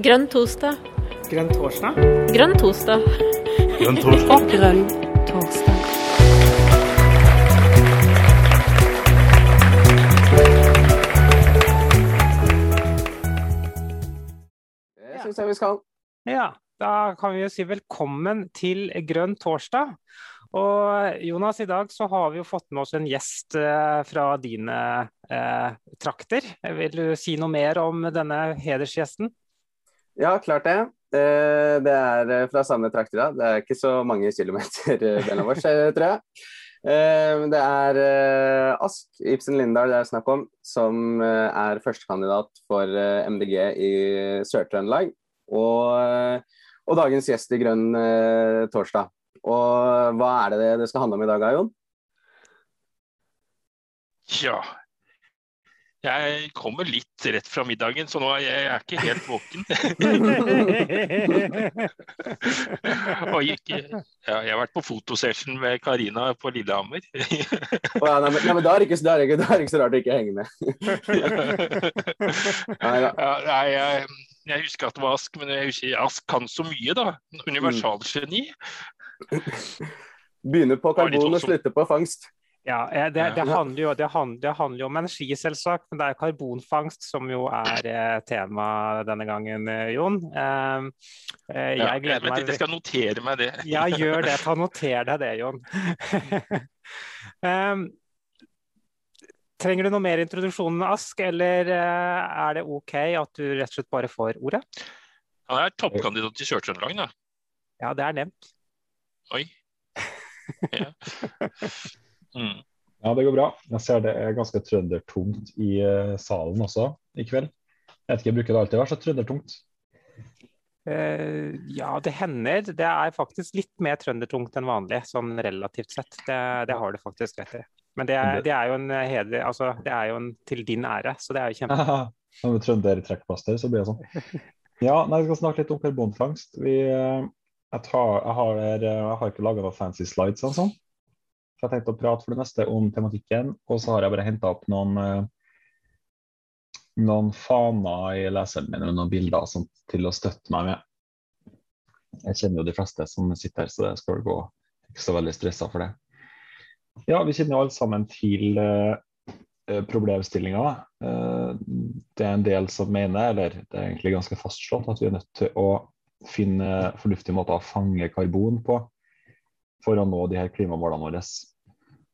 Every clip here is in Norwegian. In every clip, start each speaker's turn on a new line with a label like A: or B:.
A: Grønn torsdag.
B: Grønn torsdag?
A: Grønn torsdag.
C: Grønn torsdag.
D: Grønn torsdag.
E: Det syns jeg vi skal.
B: Ja, da kan vi jo si velkommen til Grønn torsdag. Og Jonas, i dag så har vi jo fått med oss en gjest eh, fra dine eh, trakter. Vil du si noe mer om denne hedersgjesten?
E: Ja, klart det. Eh, Det er eh, fra samme trakter. da. Det er ikke så mange kilometer mellom oss, eh, tror jeg. Det er Ask Ibsen Lindahl det er snakk om, som er førstekandidat for MDG i Sør-Trøndelag. Og, og dagens gjest i Grønn torsdag. Og hva er det det skal handle om i dag, Jon?
C: Ja. Jeg kommer litt rett fra middagen, så nå er jeg, jeg er ikke helt våken. Gikk, ja, jeg har vært på fotosession med Karina på Lillehammer.
E: oh, ja, nei, men, nei, men da er det ikke, da er det ikke, er så rart å ikke henge med. Nei.
C: Ja, nei, jeg, jeg husker at det var Ask, men jeg husker Ask kan så mye, da. Universalgeni.
E: Begynne på karbon og
C: slutter
E: slutte på fangst.
B: Ja, eh, det, det, handler jo, det, handler, det handler jo om energi, selvsagt, men det er karbonfangst som jo er eh, tema denne gangen, eh, Jon. Eh, eh,
C: Ja,
B: jeg gleder meg
C: jeg skal notere meg det.
B: Ja, gjør det. Ta Noter deg det, Jon. um, trenger du noe mer introduksjon, Ask, eller er det OK at du rett og slett bare får ordet?
C: Han er toppkandidat til Sør-Trøndelag, da.
B: Ja, det er nevnt.
C: Oi. Ja. Mm.
F: Ja, det går bra. Jeg ser det er ganske trøndertungt i eh, salen også i kveld. Jeg vet ikke, Bruker det alltid å være så trøndertungt?
B: Uh, ja, det hender. Det er faktisk litt mer trøndertungt enn vanlig, sånn relativt sett. Det, det har du faktisk rett i. Men det er, det er jo en heder, altså, det er jo en til din ære, så det er jo kjempe...
F: Som trøndertrekkplaster, så blir det sånn. Ja, nei, Vi skal snakke litt om karbonfangst. Vi, eh, jeg, tar, jeg, har, jeg har ikke laga noen fancy slides, og Så jeg tenkte å prate for det meste om tematikken, og så har jeg bare henta opp noen eh, noen faner i leseren min og noen bilder sånt, til å støtte meg med. Jeg kjenner jo de fleste som sitter her, så det skal gå ikke så veldig stressa for det. Ja, vi kjenner jo alle sammen til uh, problemstillinga. Uh, det er en del som mener, eller det er egentlig ganske fastslått, at vi er nødt til å finne fornuftige måter å fange karbon på for å nå de her klimamålene våre.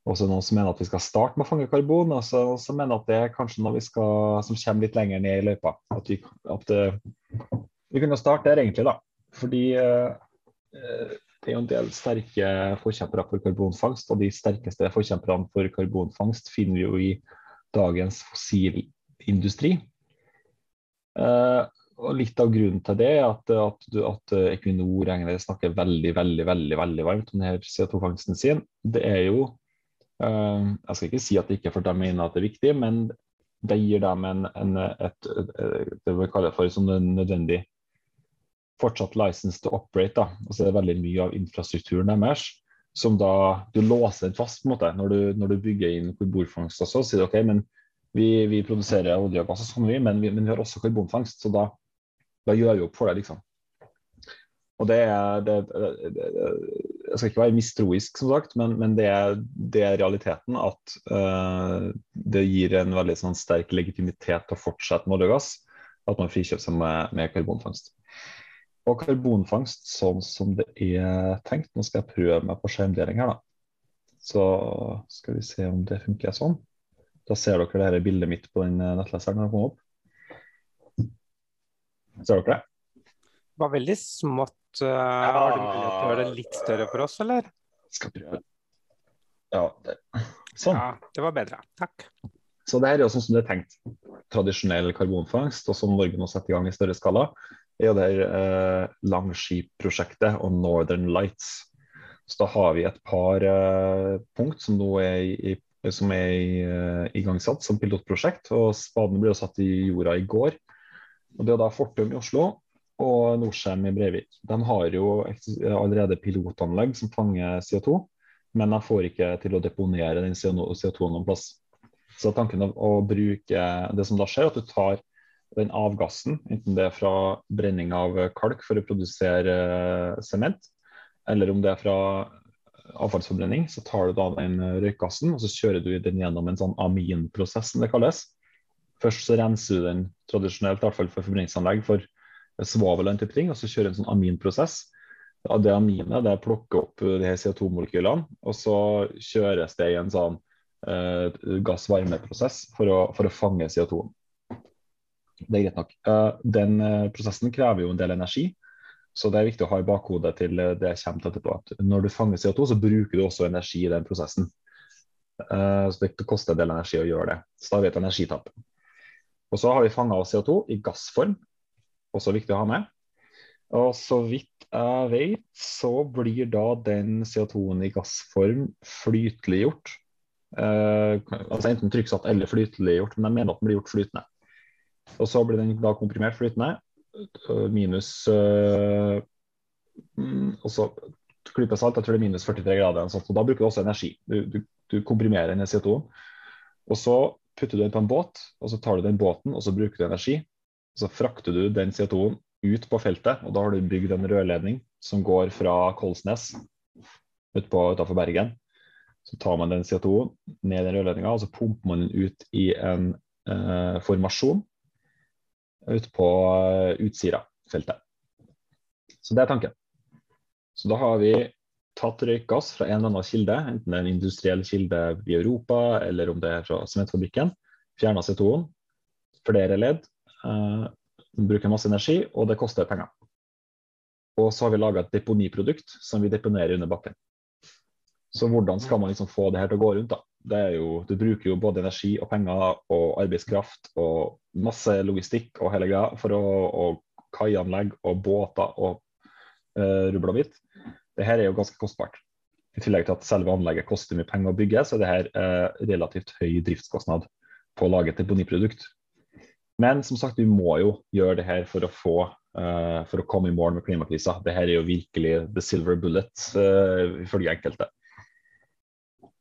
F: Og så det noen som mener at vi skal starte med å fange karbon, og så og så mener at det er kanskje noe vi skal, som kommer litt lenger ned i løypa. At vi, at, uh, vi kunne starte der, egentlig, da. Fordi eh, det er jo en del sterke forkjempere for karbonfangst, og de sterkeste forkjemperne for karbonfangst finner vi jo i dagens fossilindustri. Uh, og Litt av grunnen til det er at, at, at Equinor snakker veldig veldig, veldig, veldig varmt om denne CO2-fangsten sin. Det er jo Jeg skal ikke si at det ikke for de mener at det er viktig, men det gir dem en, en, et, et, det for som en nødvendig fortsatt license to operate. Da. Altså det er veldig mye av infrastrukturen deres som da du låser den fast. på en måte. Når du, når du bygger inn karbonfangst også, sier du OK, men vi, vi produserer olje og gass, sånn, vi, men, vi, men vi har også karbonfangst. Så da, da gjør vi opp for det, liksom. Og det er, det, det, Jeg skal ikke være mistroisk, som sagt, men, men det, er, det er realiteten at uh, det gir en veldig sånn, sterk legitimitet til å fortsette med olje at man frikjøper seg med, med karbonfangst. Og karbonfangst sånn som det er tenkt, nå skal jeg prøve meg på skjermdeling her, da. Så skal vi se om det funker sånn. Da ser dere det her bildet mitt på den nettleseren. det opp. Ser dere det?
B: Var veldig smått. eh, Har du mulighet til å gjøre det litt større for oss, eller?
F: Skal prøve. Ja, det. Sånn.
B: Ja, det var bedre. Takk.
F: Så det her er jo sånn som det er tenkt. Tradisjonell karbonfangst, og som Norge nå setter i gang i større skala, er jo det her eh, Langskip-prosjektet og Northern Lights. Så da har vi et par eh, punkt som nå er, i, som er i, eh, igangsatt som pilotprosjekt. og Spaden ble jo satt i jorda i går. Og Det er da Fortum i Oslo og Norcem i Brevik. De har jo allerede pilotanlegg som fanger CO2, men de får ikke til å deponere den CO2 noen plass. Så tanken av å bruke det som da skjer, at du tar den avgassen, enten det er fra brenning av kalk for å produsere sement, eller om det er fra avfallsforbrenning, så tar du da den røykgassen og så kjører du den gjennom en sånn aminprosess, som det kalles. Først så renser du den tradisjonelt, i hvert fall for forbrenningsanlegg, for svovel og den type ting, og så kjører en sånn aminprosess. Det aminet det plukker opp de her CO2-molekylene, og så kjøres det i en sånn eh, gass-varme-prosess for, for, å fange CO2-en. Det er greit nok. Eh, den eh, prosessen krever jo en del energi, så det er viktig å ha i bakhodet til det jeg kommer til etterpå. at Når du fanger CO2, så bruker du også energi i den prosessen. Eh, så det koster en del energi å gjøre det. Så da har vi et energitap. Og så har vi fanga CO2 i gassform, også viktig å ha med. Og så vidt jeg vet, så blir da den CO2-en i gassform flyteliggjort. Eh, altså enten trykksatt eller flyteliggjort, men jeg mener at den blir gjort flytende. Og så blir den da komprimert flytende, eh, minus øh, Og så klype salt, jeg tror det er minus 43 grader. Og da bruker du også energi. Du, du, du komprimerer den CO2-en. Og så putter du den på en båt, og så tar du den båten og så bruker du energi. Så frakter du den CO2-en ut på feltet, og da har du bygd en rørledning som går fra Kolsnes ut utenfor Bergen. Så tar man den CO2-en ned i rørledninga, og så pumper man den ut i en eh, formasjon ute på uh, Utsira-feltet. Så det er tanken. Så da har vi tatt røykgass fra en eller annen kilde, enten det er en industriell kilde i Europa eller om det er fra sementfabrikken, fjerna CO2-en, flere ledd, bruker masse energi, og det koster penger. Og så har vi laga et deponiprodukt som vi deponerer under bakken. Så hvordan skal man liksom få det her til å gå rundt? da? Det er jo, du bruker jo både energi og penger og arbeidskraft og masse logistikk og hele greia for å og kaianlegg og båter og uh, rubbel og. Det her er jo ganske kostbart. I tillegg til at selve anlegget koster mye penger å bygge, så er det her uh, relativt høy driftskostnad på å lage et deponiprodukt. Men som sagt, vi må jo gjøre det her for å, få, uh, for å komme i mål med klimakrisa. Det her er jo virkelig the silver bullet, uh, ifølge enkelte.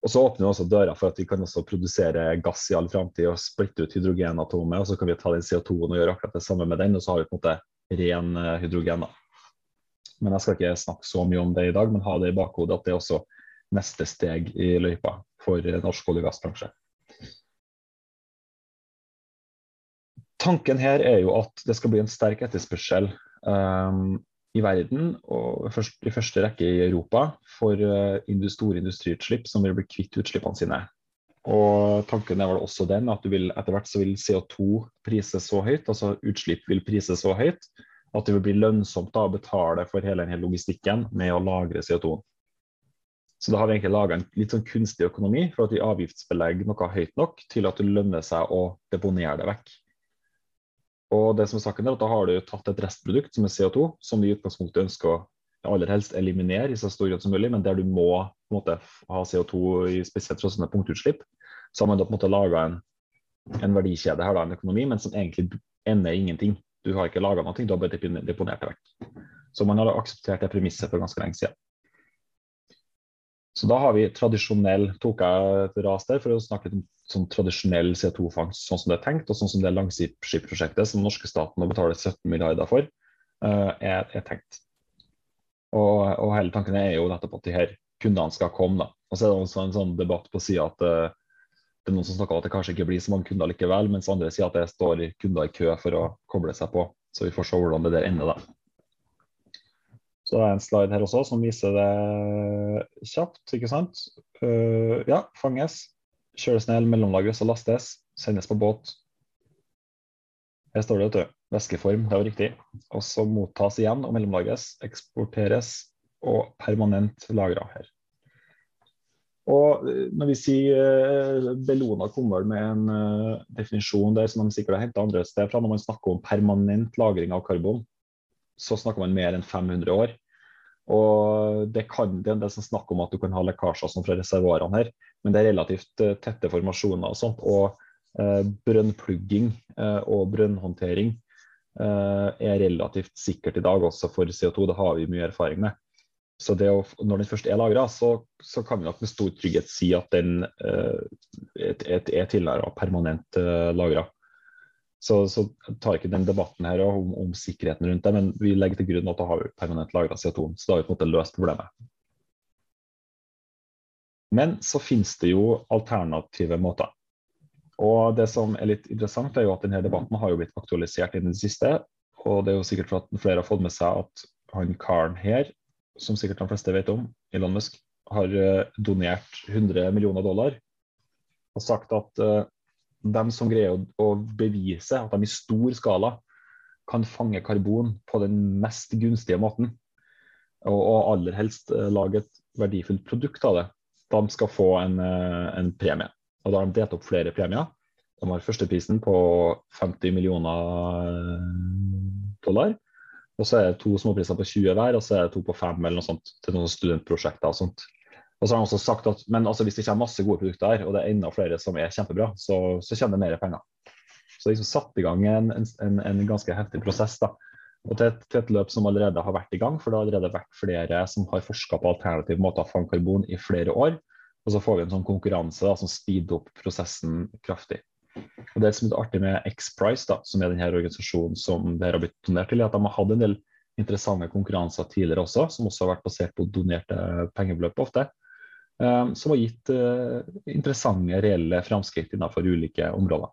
F: Og Så åpner vi også døra for at vi kan også produsere gass i all framtid og splitte ut hydrogenatomet. og Så kan vi ta den CO2-en og gjøre akkurat det samme med den, og så har vi på en måte ren eh, hydrogen. da. Men jeg skal ikke snakke så mye om det i dag, men ha det i bakhodet at det er også neste steg i løypa for norsk olje- og gassbransje. Tanken her er jo at det skal bli en sterk etterspørsel um, i verden, og først, i første rekke i Europa, for uh, store industriutslipp som vil bli kvitt utslippene sine. Og Tanken er vel også den at vil, etter hvert så vil CO2 prises så høyt, altså utslipp vil prises så høyt at det vil bli lønnsomt da, å betale for hele denne logistikken med å lagre CO2. Så da har vi egentlig laga en litt sånn kunstig økonomi for at vi avgiftsbelegger noe høyt nok til at det lønner seg å deponere det vekk. Og det som er saken er at Da har du tatt et restprodukt som er CO2, som vi i utgangspunktet ønsker å aller helst eliminere i så stor grad som mulig, men der du må på en måte, ha CO2 i spesielt fra sånne punktutslipp. Så har man da på en måte laga en, en, verdikjede her, da, en økonomi, men som egentlig ender ingenting. Du har ikke laga noe, du har bare deponert det vekk. Så man har akseptert det premisset for ganske lenge siden. Så da har vi tradisjonell tok jeg et ras der for å snakke litt om sånn tradisjonell CO2-fangst sånn som det er tenkt, og sånn som det Langskip-prosjektet som norske staten må betale 17 milliarder for, uh, er, er, tenkt. Og, og, hele tanken er jo nettopp at de her kundene skal komme. da. Og så er det også en sånn debatt på sida at uh, det er noen som snakker om at det kanskje ikke blir så mange kunder likevel, mens andre sier at det står kunder i kø for å koble seg på. Så vi får se hvordan det der ender, da. Så det er en slide her også som viser det kjapt, ikke sant. Uh, ja, fanges, kjøres ned, mellomlagres og lastes, sendes på båt. Her står det, vet du. Væskeform, det var riktig. Og så mottas igjen og mellomlagres, eksporteres og permanent lagra her. Og eh, når vi sier uh, Bellona kommer vel med en definisjon der som de sikkert har henta andre steder fra, når man snakker om permanent lagring av karbon, så snakker man mer enn 500 år. Og det, kan, det er en del som snakker om at du kan ha lekkasjer som fra reservoarene her, men det er relativt uh, tette formasjoner og sånt. Og brønnplugging og brønnhåndtering er relativt sikkert i dag også for CO2. Det har vi mye erfaring med. Så å, når den først er lagra, så, så, kan vi nok med stor trygghet si at den er, er tilnæra permanent eh, lagra. Så, så tar ikke den debatten her om, om, sikkerheten rundt det, men vi legger til grunn at da har permanent lagra CO2. Så da har vi på en måte løst problemet. Men så finnes det jo alternative måter. Og det som er litt interessant, er jo at denne debatten har jo blitt aktualisert i det siste. Og det er jo sikkert for at flere har fått med seg at han karen her, som sikkert de fleste vet om, Elon Musk, har eh, donert 100 millioner dollar og sagt at uh, dem som greier å, bevise at de i stor skala kan fange karbon på den mest gunstige måten, og, og aller helst uh, lage et verdifullt produkt av det, de skal få en, uh, en premie. Og Da har de delt opp flere premier. De har førsteprisen på 50 millioner dollar. Og så er det to småpriser på 20 hver, og så er det to på 5 eller noe sånt til noen studentprosjekter og sånt. Og så har han også sagt at men altså, hvis det kommer masse gode produkter her, og det er enda flere som er kjempebra, så, så kommer det mer penger. Så liksom satt i gang en, en, en ganske heftig prosess. da. Og til et, til et, løp som allerede har vært i gang, for det har allerede vært flere som har forska på alternative måter å fange karbon i flere år. Og så får vi en sånn konkurranse da, som speeder opp prosessen kraftig. Og Det som er artig med X-Price, da, som er denne organisasjonen som det har blitt donert til, er at de har hatt en del interessante konkurranser tidligere også, som også har vært basert på donerte pengebeløp ofte. Eh, som har gitt eh, interessante, reelle framskritt innenfor ulike områder.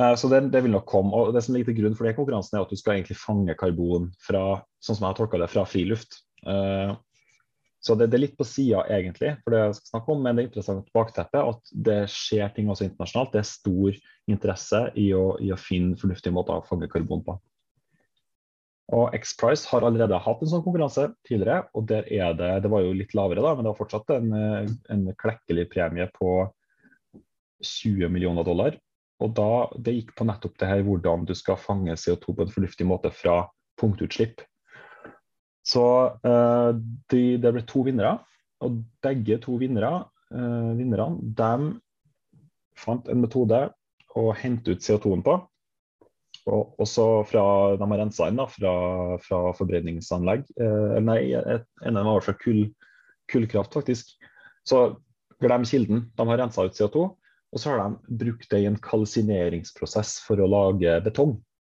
F: Eh, så det, det, vil nok komme. og Det som ligger til grunn for det konkurransen, er at du skal egentlig fange karbon fra sånn som jeg har det, fra friluft. Så det, det, er litt på sida, egentlig, for det jeg skal snakke om, men det er interessant bakteppe at det skjer ting også internasjonalt. Det er stor interesse i å, i å finne fornuftige måter å fange karbon på. Og X-Price har allerede hatt en sånn konkurranse tidligere, og der er det Det var jo litt lavere, da, men det var fortsatt en, en klekkelig premie på 20 millioner dollar. Og da, Det gikk på nettopp det her hvordan du skal fange CO2 på en fornuftig måte fra punktutslipp. Så uh, de, det ble to vinnere, og begge to vinnere, uh, vinnerne de fant en metode å hente ut CO2-en på og også fra de har rensa inn da, fra, fra forbrenningsanlegg. Eh, nei, en av var fra kull, kullkraft, faktisk. Så glem kilden. De har rensa ut CO2. Og så har de brukt det i en kalsineringsprosess for å lage betong.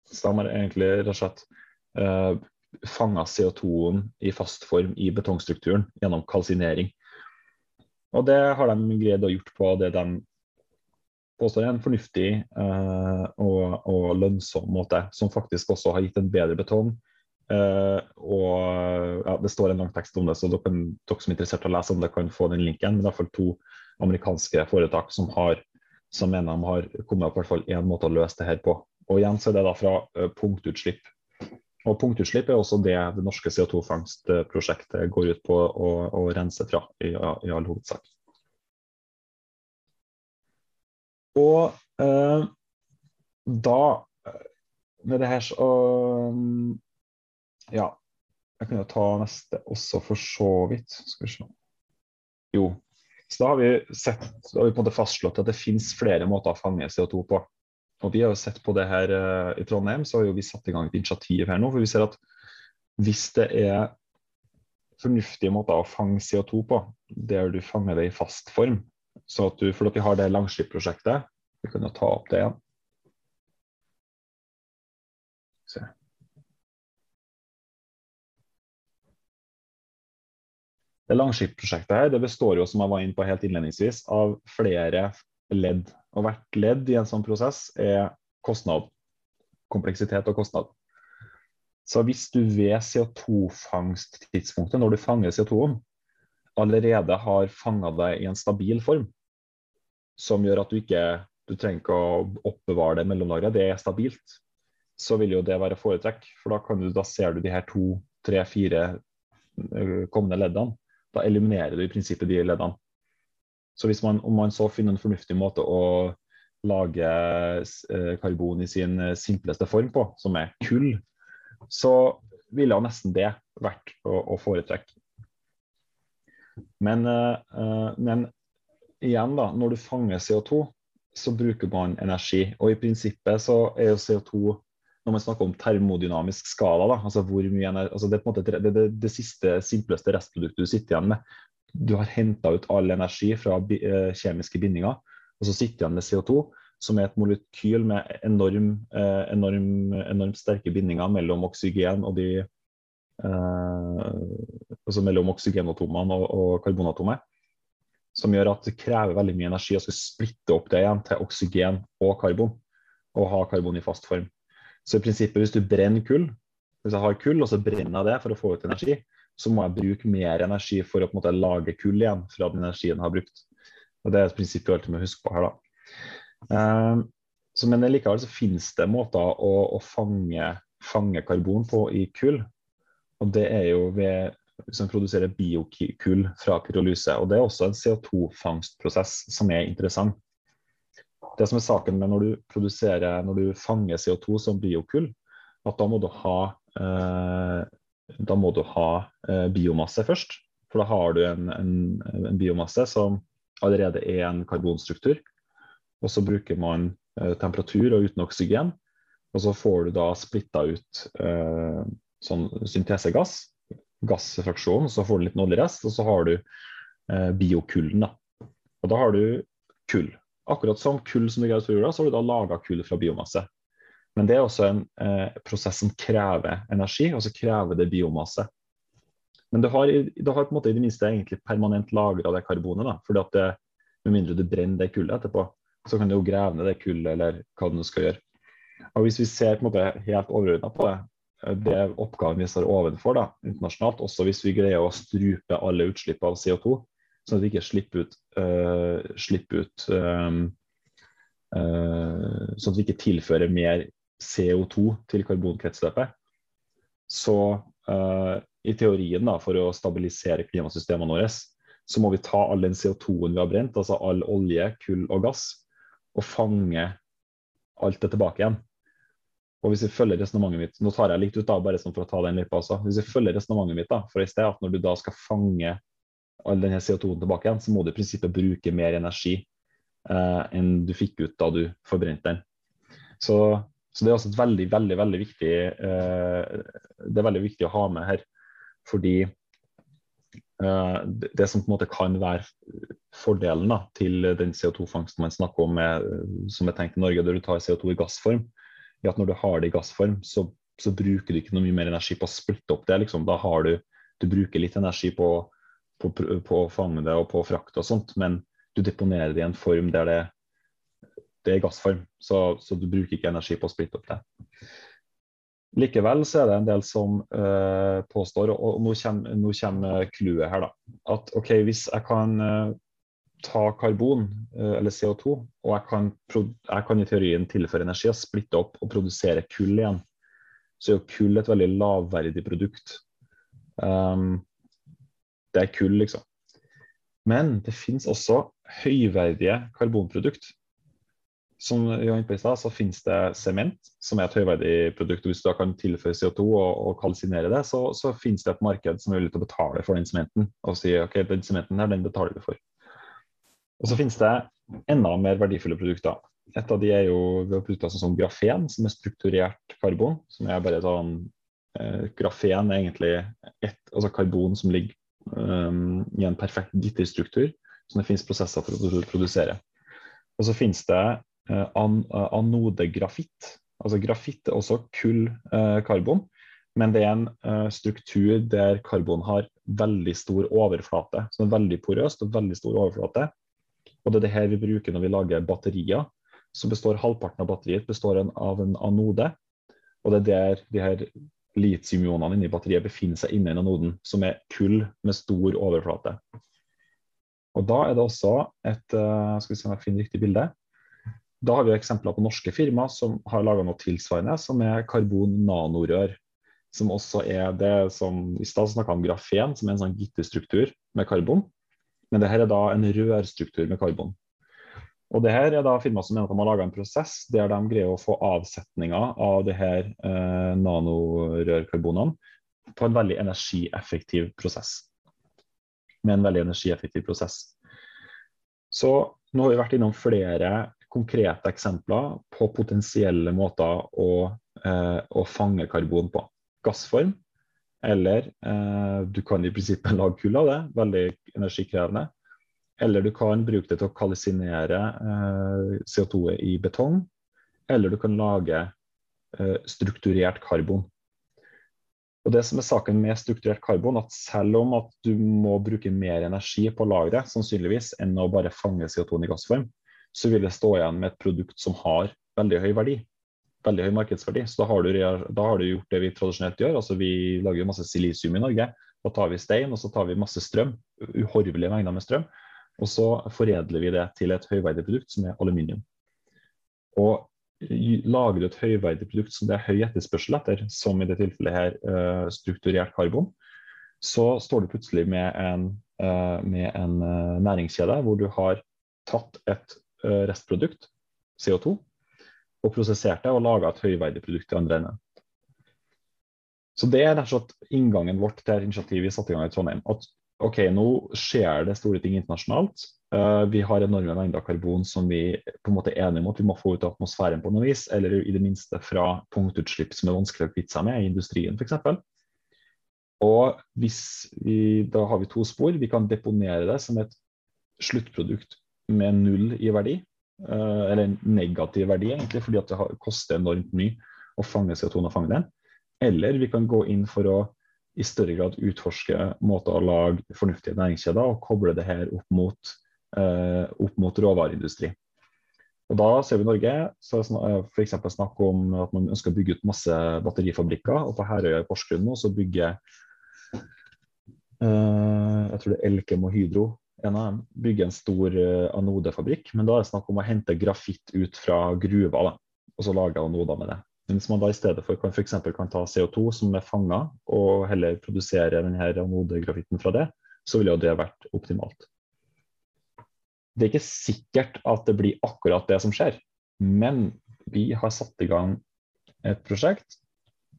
F: Så de har egentlig rett og slett eh, fanga CO2-en i fast form i betongstrukturen gjennom kalsinering. Og det har de greid å gjort på det de påstår er en fornuftig uh, og, og, lønnsom måte, som faktisk også har gitt en bedre betong. Uh, og ja, Det står en lang tekst om det, så dere, dere som er interessert i å lese om det, kan få den linken. Men det er iallfall to amerikanske foretak som, har, som mener de har kommet opp hvert fall én måte å løse det her på. Og igjen så er det da fra uh, punktutslipp. Og punktutslipp er også det det norske CO2-fangstprosjektet går ut på å, å rense fra, i, i all hovedsak. Og eh, da Med det her så Ja. Jeg kan jo ta neste også, for så vidt. Skal vi se. Jo. Så da har vi, sett, da har vi på en måte fastslått at det finnes flere måter å fange CO2 på. Og Vi har jo sett på det her uh, i Trondheim, så har jo vi satt i gang et initiativ her nå. for vi ser at Hvis det er fornuftige måter å fange CO2 på, der du fanger det i fast form, så at du, for vi har det Langskip-prosjektet. Vi kan jo ta opp det igjen. Se. Det Langskip-prosjektet her det består jo, som jeg var inne på helt innledningsvis, av flere ledd. Og hvert ledd i en sånn prosess er kostnad. Kompleksitet og kostnad. Så hvis du ved CO2-fangsttidspunktet, når du fanger CO2-en, allerede har fanga det i en stabil form, som gjør at du ikke du trenger ikke å oppbevare det mellomlageret, det er stabilt, så vil jo det være foretrekk. For da, du, da ser du de her to, tre, fire øh, kommende leddene. Da eliminerer du i prinsippet de leddene. Så hvis man, om man så finner en fornuftig måte å lage øh, karbon i sin øh, simpleste form på, som er kull, så ville jo nesten det vært å, å foretrekke. Men, men igjen, da, når du fanger CO2, så bruker man energi. Og i prinsippet så er jo CO2 når man snakker om termodynamisk skala, da, altså hvor mye altså det er på en måte det, det, det siste, simpleste restproduktet du sitter igjen med. Du har henta ut all energi fra bi, eh, kjemiske bindinger, og så sitter du igjen med CO2. som er et molekyl med enorm, eh, enorm, enormt sterke bindinger mellom oksygen og de altså mellom oksygenatomene og, og karbonatomet. Som gjør at det krever veldig mye energi å splitte opp det igjen til oksygen og karbon. Og ha karbon i fast form. Så i prinsippet, hvis du brenner kull, hvis jeg har kull og så brenner jeg det for å få ut energi, så må jeg bruke mer energi for å måte lage kull igjen fra den energien jeg har brukt. Og Det er et prinsipp vi alltid må huske på her. da. Uh, så, men likevel så finnes det måter å, å fange, fange, karbon på i kull. Og det er jo ved som produserer biokull fra pyrolyse. Og det er også en CO2-fangstprosess som er interessant. Det som er saken med når du, produserer, når du fanger CO2 som biokull, at da må du ha, eh, må du ha eh, biomasse først. For da har du en, en, en biomasse som allerede er en karbonstruktur. Og så bruker man eh, temperatur og uten oksygen. Og så får du da splitta ut eh, sånn syntesegass, gassfraksjon, så får du litt oljerest, og så har du eh, biokullen. da. Og da har du kull. Akkurat som kull som du greier på jorda, så har du da laga kull fra biomasse. Men det er også en eh, prosess som krever energi, og så krever det biomasse. Men du har, du har på en måte i det minste egentlig permanent lagra det karbonet. da, fordi at det, Med mindre du brenner det kullet etterpå, så kan du jo grave ned det kullet eller hva du skal gjøre. Og Hvis vi ser på en måte helt overordna på det, eh, det oppgaven vi står overfor da, internasjonalt, også hvis vi greier å strupe alle utslipp av CO2, sånn at vi ikke slipper ut, uh, slipper ut um, uh, Sånn at vi ikke tilfører mer CO2 til karbonkretsløpet, så uh, i teorien da, for å stabilisere klimasystemene våre, så må vi ta all den CO2-en vi har brent, altså all olje, kull og gass, og fange alt det tilbake igjen. Og hvis vi følger resonnementet mitt Nå tar jeg litt ut da, bare sånn for å ta den løypa også. Hvis vi følger resonnementet mitt da, for i sted at når du da skal fange all denne CO2-en tilbake igjen, så må du i prinsippet bruke mer energi eh, enn du fikk ut da du forbrente den. Så, så, det er også et veldig, veldig, veldig viktig eh, det er veldig viktig å ha med her. Fordi eh, det som på en måte kan være fordelen da, til den CO2-fangsten man snakker om med, som er tenkt i Norge, der du tar CO2 i gassform, er at når du har det i gassform, så, så bruker du ikke noe mye mer energi på å splitte opp det. Liksom. Da har du, du bruker litt energi på, på, på, å fange det og på frakt og sånt, men du deponerer det i en form der det, det er gassform. Så, så, du bruker ikke energi på å splitte opp det. Likevel så er det en del som uh, påstår, og kommer, nå kommer clouet her, da, at OK, hvis jeg kan uh, ta karbon, uh, eller CO2, og jeg kan, jeg kan, i teorien tilføre energi og splitte opp og produsere kull igjen, så er jo kull et veldig lavverdig produkt. Um, det er kull, liksom. Men det finnes også høyverdige karbonprodukt som Johan var inne i stad, så finnes det sement, som er et høyverdig produkt. og Hvis du da kan tilføre CO2 og, og kalsinere det, så, så, finnes det et marked som er villig til å betale for den sementen. Og si ok, den sementen her, den betaler du for. Og så finnes det enda mer verdifulle produkter. Et av de er jo produkter som grafen, som er strukturert karbon. som er bare sånn, eh, Grafen er egentlig et, altså karbon som ligger um, i en perfekt gitterstruktur, som det finnes prosesser for å produsere. Og så finnes det Eh, an, eh, anodegrafitt. Altså grafitt er også kull-karbon, eh, men det er en struktur der karbon har veldig stor overflate. Så det er veldig porøst og veldig stor overflate. Og det er det her vi bruker når vi lager batterier. Så består halvparten av batteriet består av en anode. Og det er der de her litiumionene inni batteriet befinner seg inni anoden, som er kull med stor overflate. Og da er det også et Skal vi se om jeg finner riktig bilde. Da har vi eksempler på norske firmaer som har laga noe tilsvarende, som er karbon-nanorør. Som også er det som I stad snakka om grafen, som er en sånn gitterstruktur med karbon. Men det her er da en rørstruktur med karbon. Og det her er da firmaer som mener at de har laga en prosess der de greier å få avsetninger av det her eh, nanorørkarbonene på en veldig energieffektiv prosess. Med en veldig energieffektiv prosess. Så nå har vi vært innom flere konkrete eksempler på potensielle måter å, eh, å fange karbon på. Gassform, eller eh, du kan i prinsippet lage kull av det, veldig energikrevende. eller du kan bruke det til å kalisinere eh, CO2-et i betong, eller du kan lage eh, strukturert karbon. Og det som er saken med strukturert karbon, at selv om at du må bruke mer energi på lageret, sannsynligvis, enn å bare fange CO2 i gassform, så vil det stå igjen med et produkt som har veldig høy verdi. Veldig høy markedsverdi. Så da har du, da har du gjort det vi tradisjonelt gjør. altså Vi lager masse silisium i Norge. Da tar vi stein og så tar vi masse strøm. Uhorvelige mengder med strøm. Og så foredler vi det til et høyverdig produkt som er aluminium. Og lager du et høyverdig produkt som det er høy etterspørsel etter, som i det tilfellet her uh, strukturert karbon, så står du plutselig med en, uh, med en uh, næringskjede hvor du har tatt et restprodukt, CO2, og prosessert det og laga et høyverdig produkt i andre enden. Så Det er rett inngangen vårt til initiativet vi satte i gang i Trondheim. At OK, nå skjer det store ting internasjonalt. Uh, vi har enorme mengder karbon som vi på en måte er enige om at vi må få ut av atmosfæren på noe vis, eller i det minste fra punktutslipp som er vanskelig å kvitte seg med i industrien f.eks. Og vi, da har vi to spor. Vi kan deponere det som et sluttprodukt med null i verdi, uh, eller negativ verdi, egentlig, fordi det koster enormt mye å fange CO2 og fange den. Eller vi kan gå inn for å i større grad utforske måter å lage fornuftige næringskjeder og koble det her opp mot, eh, opp mot råvareindustri. Og Da ser vi i Norge så f.eks. snakk om at man ønsker å bygge ut masse batterifabrikker. og På Herøya i Porsgrunn nå så bygger eh, jeg tror det er Elkem og Hydro en av dem bygger en stor eh, anodefabrikk. Men da er det snakk om å hente grafitt ut fra gruva da, og så lage anoder med det. Men hvis man da i stedet for kan, for kan ta CO2 som er fanga, og heller produsere denne anodegrafitten fra det, så ville jo det vært optimalt. Det er ikke sikkert at det blir akkurat det som skjer, men vi har satt i gang et prosjekt,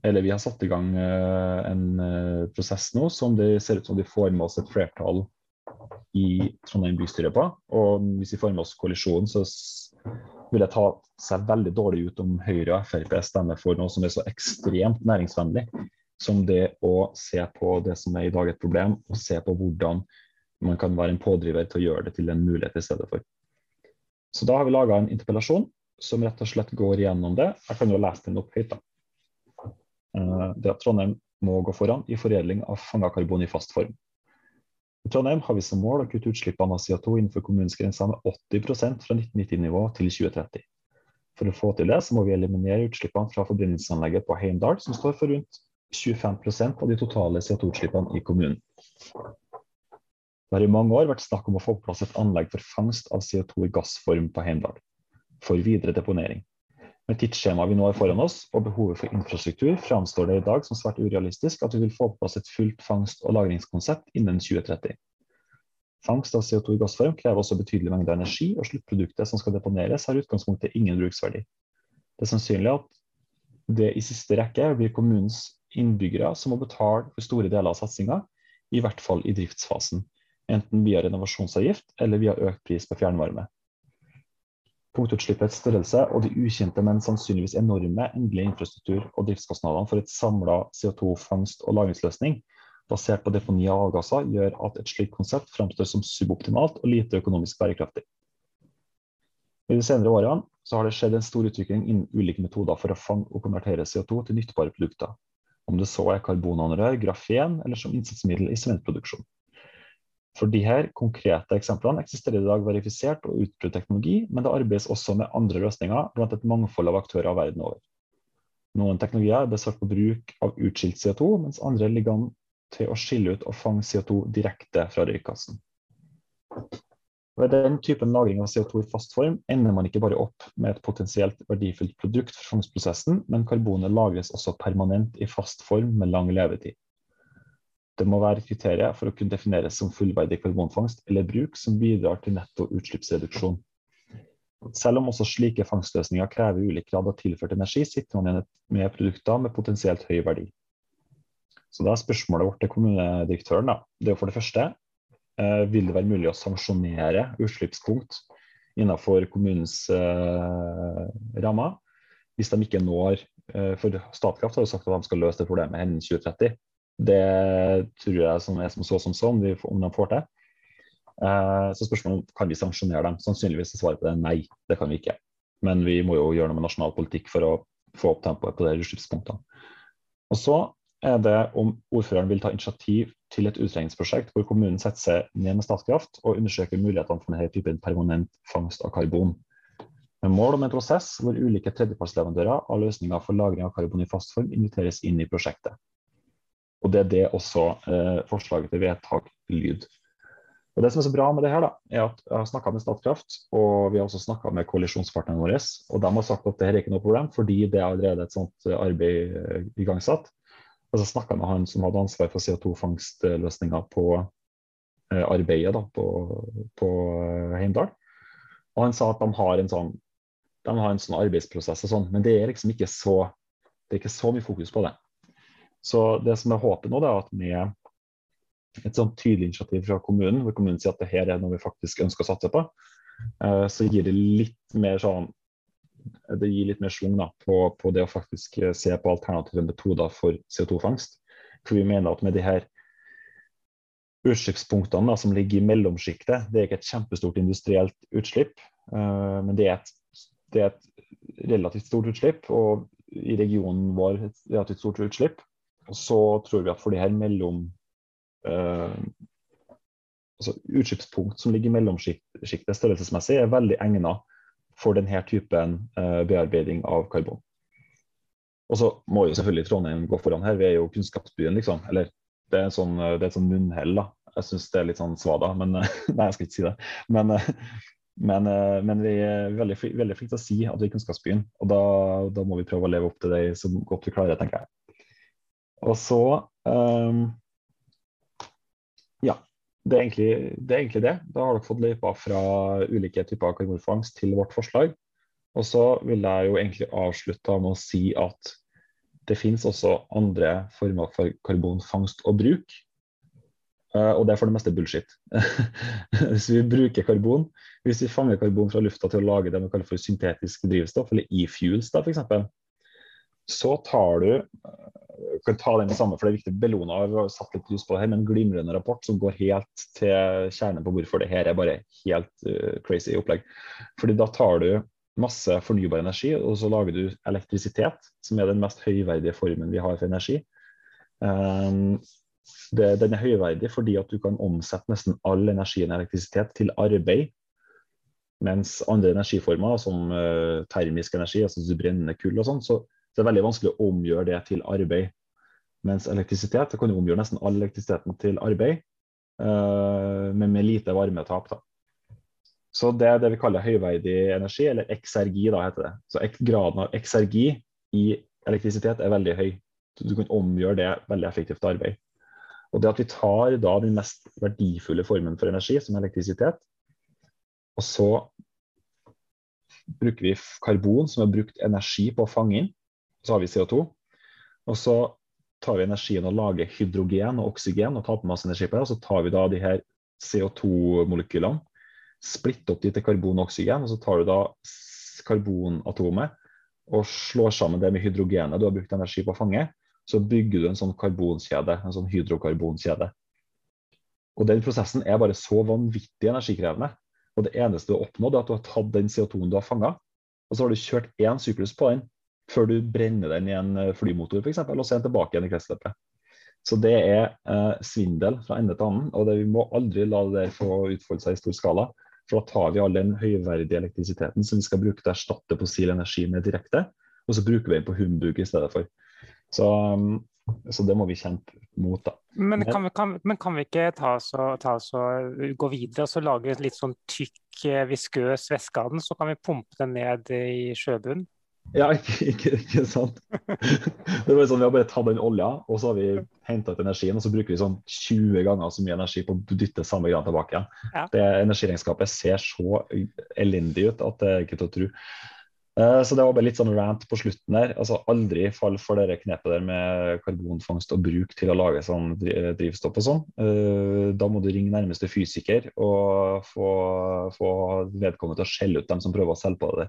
F: eller vi har satt i gang uh, en uh, prosess nå som det ser ut som de får med oss et flertall i Trondheim bystyre på. Og hvis vi får med oss koalisjonen, så vil det ta seg veldig dårlig ut om Høyre og Frp stemmer for noe som er så ekstremt næringsvennlig som det å se på det som er i dag et problem, og se på hvordan man kan være en pådriver til å gjøre det til en mulighet i stedet for. Så da har vi laga en interpellasjon som rett og slett går igjennom det. Jeg kan jo lese den opp høyt. da. Eh, det at Trondheim må gå foran i foredling av fanga karbon i fast form. I Trondheim har vi som mål å kutte utslippene av CO2 innenfor kommunens grenser med 80% fra 1990-nivå til 2030. For å få til det, så må vi eliminere utslippene fra forbrenningsanlegget på Heimdal, som står for rundt 25% av de totale CO2-utslippene i kommunen. Det har i mange år vært snakk om å få på plass et anlegg for fangst av CO2 i gassform på Heimdal, for videre deponering. Med tidsskjemaet vi nå har foran oss, og behovet for infrastruktur, framstår det i dag som svært urealistisk at vi vil få på plass et fullt fangst- og lagringskonsept innen 2030. Fangst av CO2 i gassform krever også betydelig mengde energi, og sluttproduktet som skal deponeres, har utgangspunktet ingen bruksverdi. Det er sannsynlig at det i siste rekke blir kommunens innbyggere som må betale for store deler av satsinga, i hvert fall i driftsfasen, enten via renovasjonsavgift eller via økt pris på fjernvarme punktutslippets størrelse og de ukjente, men sannsynligvis enorme endelige infrastruktur- og driftskostnadene for et samla CO2-fangst- og lagringsløsning basert på deponi av avgasser, gjør at et slikt konsept framstår som suboptimalt og lite økonomisk bærekraftig. I de senere årene har det skjedd en stor utvikling innen ulike metoder for å fange og konvertere CO2 til nyttbare produkter, om det så er karbonanrør, grafen eller som innsatsmiddel i sementproduksjon. For de her konkrete eksemplene eksisterer i dag verifisert og utprøvd teknologi, men det arbeides også med andre løsninger blant et mangfold av aktører verden over. Noen teknologier er basert på bruk av utskilt CO2, mens andre ligger an til å skille ut og fange CO2 direkte fra røykgassen. Ved den typen lagring av CO2 i fast form ender man ikke bare opp med et potensielt verdifullt produkt for fangstprosessen, men karbonet lagres også permanent i fast form med lang levetid. Det må være kriterier for å kunne defineres som fullverdig karbonfangst eller -bruk som bidrar til netto utslippsreduksjon. Selv om også slike fangstløsninger krever ulik grad av tilført energi, sitter man igjen med produkter med potensielt høy verdi. Så da er spørsmålet vårt til kommunedirektøren da. det er for det første eh, vil det være mulig å sanksjonere utslippspunkt innenfor kommunens eh, rammer hvis de ikke når eh, For Statkraft har jo sagt at de skal løse det problemet innen 2030. Det tror jeg som er som så som så, om de får til. Eh, så spørsmålet om kan vi sanksjonere dem. Sannsynligvis er svaret på det nei, det kan vi ikke. Men vi må jo gjøre noe med nasjonal politikk for å få opp tempoet på de utslippspunktene. Og så er det om ordføreren vil ta initiativ til et utredningsprosjekt hvor kommunen setter seg ned med Statkraft og undersøker mulighetene for denne typen permanent fangst av karbon. Med mål om en prosess hvor ulike tredjepartsleverandører av løsninger for lagring av karbon i fast form inviteres inn i prosjektet. Og Det er det også eh, forslaget til vedtak lyd. Og Det som er så bra med det her, da, er at jeg har snakka med Statkraft, og vi har også snakka med koalisjonspartnerne våre. Og de har sagt at det her er ikke noe problem, fordi det er allerede et sånt arbeid eh, igangsatt. Og så snakka med han som hadde ansvar for CO2-fangstløsninger på eh, arbeidet da, på, på eh, Heimdal. Og han sa at de har en sånn, har en sånn arbeidsprosess og sånn, men det er liksom ikke så, det er ikke så mye fokus på det. Så det som jeg håper nå, er at med et sånt tydelig initiativ fra kommunen, hvor kommunen sier at det her er noe vi faktisk ønsker å satse på, eh, så gir det litt mer sånn det gir litt mer svung på, på, det å faktisk se på alternative metoder for CO2-fangst. For vi mener at med de her utslippspunktene som ligger i mellomsjiktet, det er ikke et kjempestort industrielt utslipp, uh, men det er, et, det er, et, relativt stort utslipp. Og i regionen vår et relativt stort utslipp. Og så tror vi at for de her mellom uh, altså utslippspunkt som ligger i mellomsjiktet størrelsesmessig, er veldig egnet for denne typen uh, bearbeiding av karbon. Og så må jo selvfølgelig Trondheim gå foran her. Vi er jo kunnskapsbyen, liksom. Eller det er, sånn, er et sånn munnhell. da. Jeg syns det er litt sånn svada, men Nei, jeg skal ikke si det. Men, men, men vi er veldig, veldig flinke til å si at vi er kunnskapsbyen. Og da, da, må vi prøve å leve opp til det så godt vi klarer, tenker jeg. Og så um, Ja. Det er, egentlig, det er, egentlig, det Da har dere fått løypa fra ulike typer karbonfangst til vårt forslag. Og så vil jeg jo egentlig avslutte med å si at det finnes også andre former for karbonfangst og bruk. Uh, og det er for det meste bullshit. hvis vi bruker karbon, hvis vi fanger karbon fra lufta til å lage det vi kaller for syntetisk drivstoff, eller e-fuels da f.eks., så tar du kan ta den samme, for det er viktig. Bellona har satt litt lys på det her, med en glimrende rapport som går helt til kjernen på hvorfor det her er bare helt uh, crazy opplegg. Fordi da tar du masse fornybar energi, og så lager du elektrisitet, som er den mest høyverdige formen vi har for energi. Um, det, den er høyverdig fordi at du kan omsette nesten all energien i elektrisitet til arbeid. Mens andre energiformer, som uh, termisk energi, altså du brenner kull og sånn, så, så det er veldig vanskelig å omgjøre det til arbeid. Mens elektrisitet kan omgjøre nesten all elektrisiteten til arbeid, uh, men med lite varmetap. Da. Så det er det vi kaller høyverdig energi, eller XRG, da heter det. Så graden av XRG i elektrisitet er veldig høy. Så Du kan omgjøre det veldig effektivt arbeid. Og det at vi tar da den mest verdifulle formen for energi, som elektrisitet, og så bruker vi karbon, som er brukt energi på å fange inn. Så har vi CO2. Og så tar vi energien og lager hydrogen og oksygen og tar på masse energi på det. Og så tar vi da de her CO2-molekylene, splitter opp de til karbon og oksygen, og så tar du da karbonatomet og slår sammen det med hydrogenet du har brukt energi på å fange. Så bygger du en sånn karbonkjede, en sånn hydrokarbonkjede. Og Den prosessen er bare så vanvittig energikrevende. Og Det eneste du har oppnådd, er at du har tatt den CO2-en du har fanga, og så har du kjørt én syklus på den før du brenner den i en eh, flymotor f.eks., og så er den tilbake igjen i kretsløpet. Så det er eh, svindel fra ende til annen, og det, vi må aldri la det få utfolde seg i stor skala. For da tar vi all den høyverdige elektrisiteten som vi skal bruke til å erstatte fossil energi med direkte, og så bruker vi den på humbug i stedet for. Så, um, så det må vi kjempe mot, da.
B: Men kan vi, kan, men kan vi ikke ta oss og gå videre og så lage litt sånn tykk, eh, viskøs væske av den, så kan vi pumpe den ned i sjøbunnen?
F: Ja, ikke, ikke, ikke, sant. Det var sånn, Vi har bare tatt den olja, og så har vi henta ut energien. Og så bruker vi sånn 20 ganger så mye energi på å dytte samme gran tilbake igjen. Ja. Det Energiregnskapet ser så elendig ut at det er ikke til å tro. Uh, så det var bare litt sånn rant på slutten der. Altså Aldri fall for det knepet der med karbonfangst og bruk til å lage sånn drivstoff og sånn. Uh, da må du ringe nærmeste fysiker og få, få vedkommende til å skjelle ut dem som prøver å selge på det.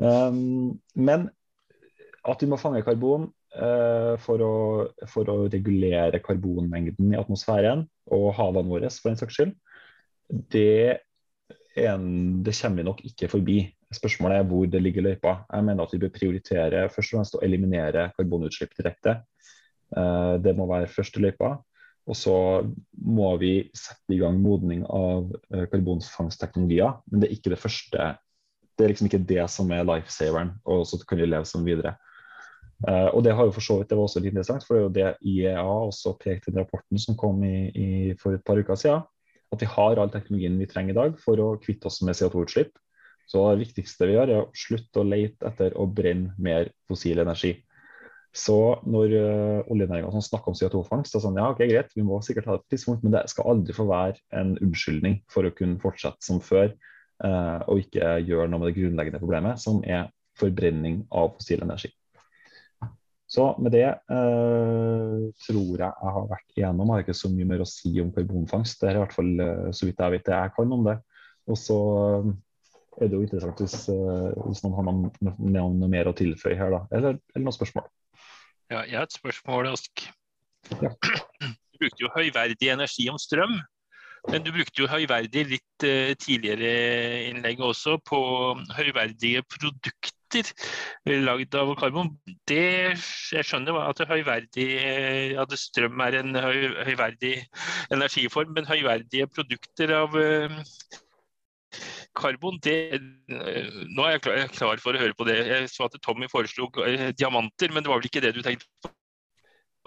F: Um, men at vi må fange karbon uh, for, å, for, å, regulere karbonmengden i atmosfæren og havene våre, for den saks skyld, det, en, det kommer vi nok ikke forbi. Spørsmålet er hvor det ligger løypa. Jeg mener at vi bør prioritere først og fremst å eliminere karbonutslipp direkte. Uh, det må være første løypa. Og så må vi sette i gang modning av eh, karbonfangstteknologier. Men det er ikke det første. Det er liksom ikke det som er lifesaveren, og så kan vi leve som videre. Uh, og Det har jo for så vidt, det var også litt interessant, for det er jo det IEA også pekte i rapporten som kom i, i, for et par uker siden. At vi har all teknologien vi trenger i dag for å kvitte oss med CO2-utslipp. Så det viktigste vi gjør, er å slutte å lete etter å brenne mer fossil energi. Så når uh, oljenæringa snakker om CO2-fangst, så er sånn, ja, ok, greit, vi må sikkert ha det på et tidspunkt, men det skal aldri få være en unnskyldning for å kunne fortsette som før, og ikke gjør noe med det grunnleggende problemet, som er forbrenning av fossil energi. Så med det eh, tror jeg jeg har vært igjennom. Jeg har ikke så mye mer å si om karbonfangst. Det er i hvert fall eh, så vidt jeg vet det jeg kan om det. Og så eh, er det jo interessant hvis, eh, hvis noen har noe, noe, mer å tilføye her, da. Eller, eller noen spørsmål.
C: Ja, jeg har et spørsmål, Ask.
F: Ja.
C: Du brukte jo høyverdig energi om strøm. Men du brukte jo høyverdig litt uh, tidligere innlegg også på høyverdige produkter produkter lagd av karbon. Det, jeg skjønner at, høyverdig, at strøm er en høy, høyverdig energiform, men høyverdige produkter av karbon, det, Nå er jeg klar, for å høre på det. Jeg så at Tommy foreslo diamanter, men det var vel ikke det du tenkte på?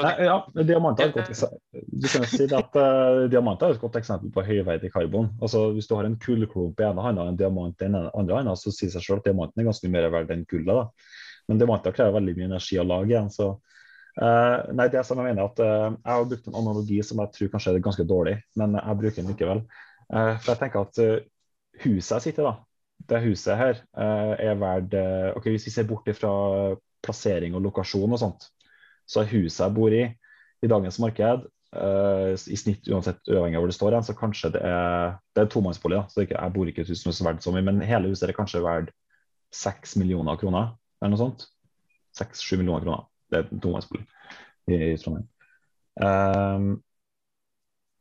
F: Nei, ja, diamanter er et godt eksempel. Du kan si at uh, diamanter er et godt eksempel på høyverdig karbon. Altså, hvis du har en kullklump i ene hånda og en diamant i den andre hånda, så sier seg selv at diamanten er ganske mer verdt enn kullet. Men diamanter krever veldig mye energi å lage igjen. så uh, nei, det som Jeg mener at uh, jeg har brukt en analogi som jeg tror kanskje er ganske dårlig, men jeg bruker den likevel. for jeg tenker at huset jeg sitter i, det huset her, er verdt ok, Hvis vi ser bort fra plassering og lokasjon og sånt, så huset jeg bor i, i dagens marked, uh, i snitt uansett uavhengig av hvor det står, så kanskje det er det er tomannsbolig. så ikke, Jeg bor ikke i et hus som er verdt så mye, men hele huset er kanskje verdt seks millioner kroner, eller noe sånt. Seks-sju millioner kroner. Det er en tomannsbolig i, i Trondheim. Um,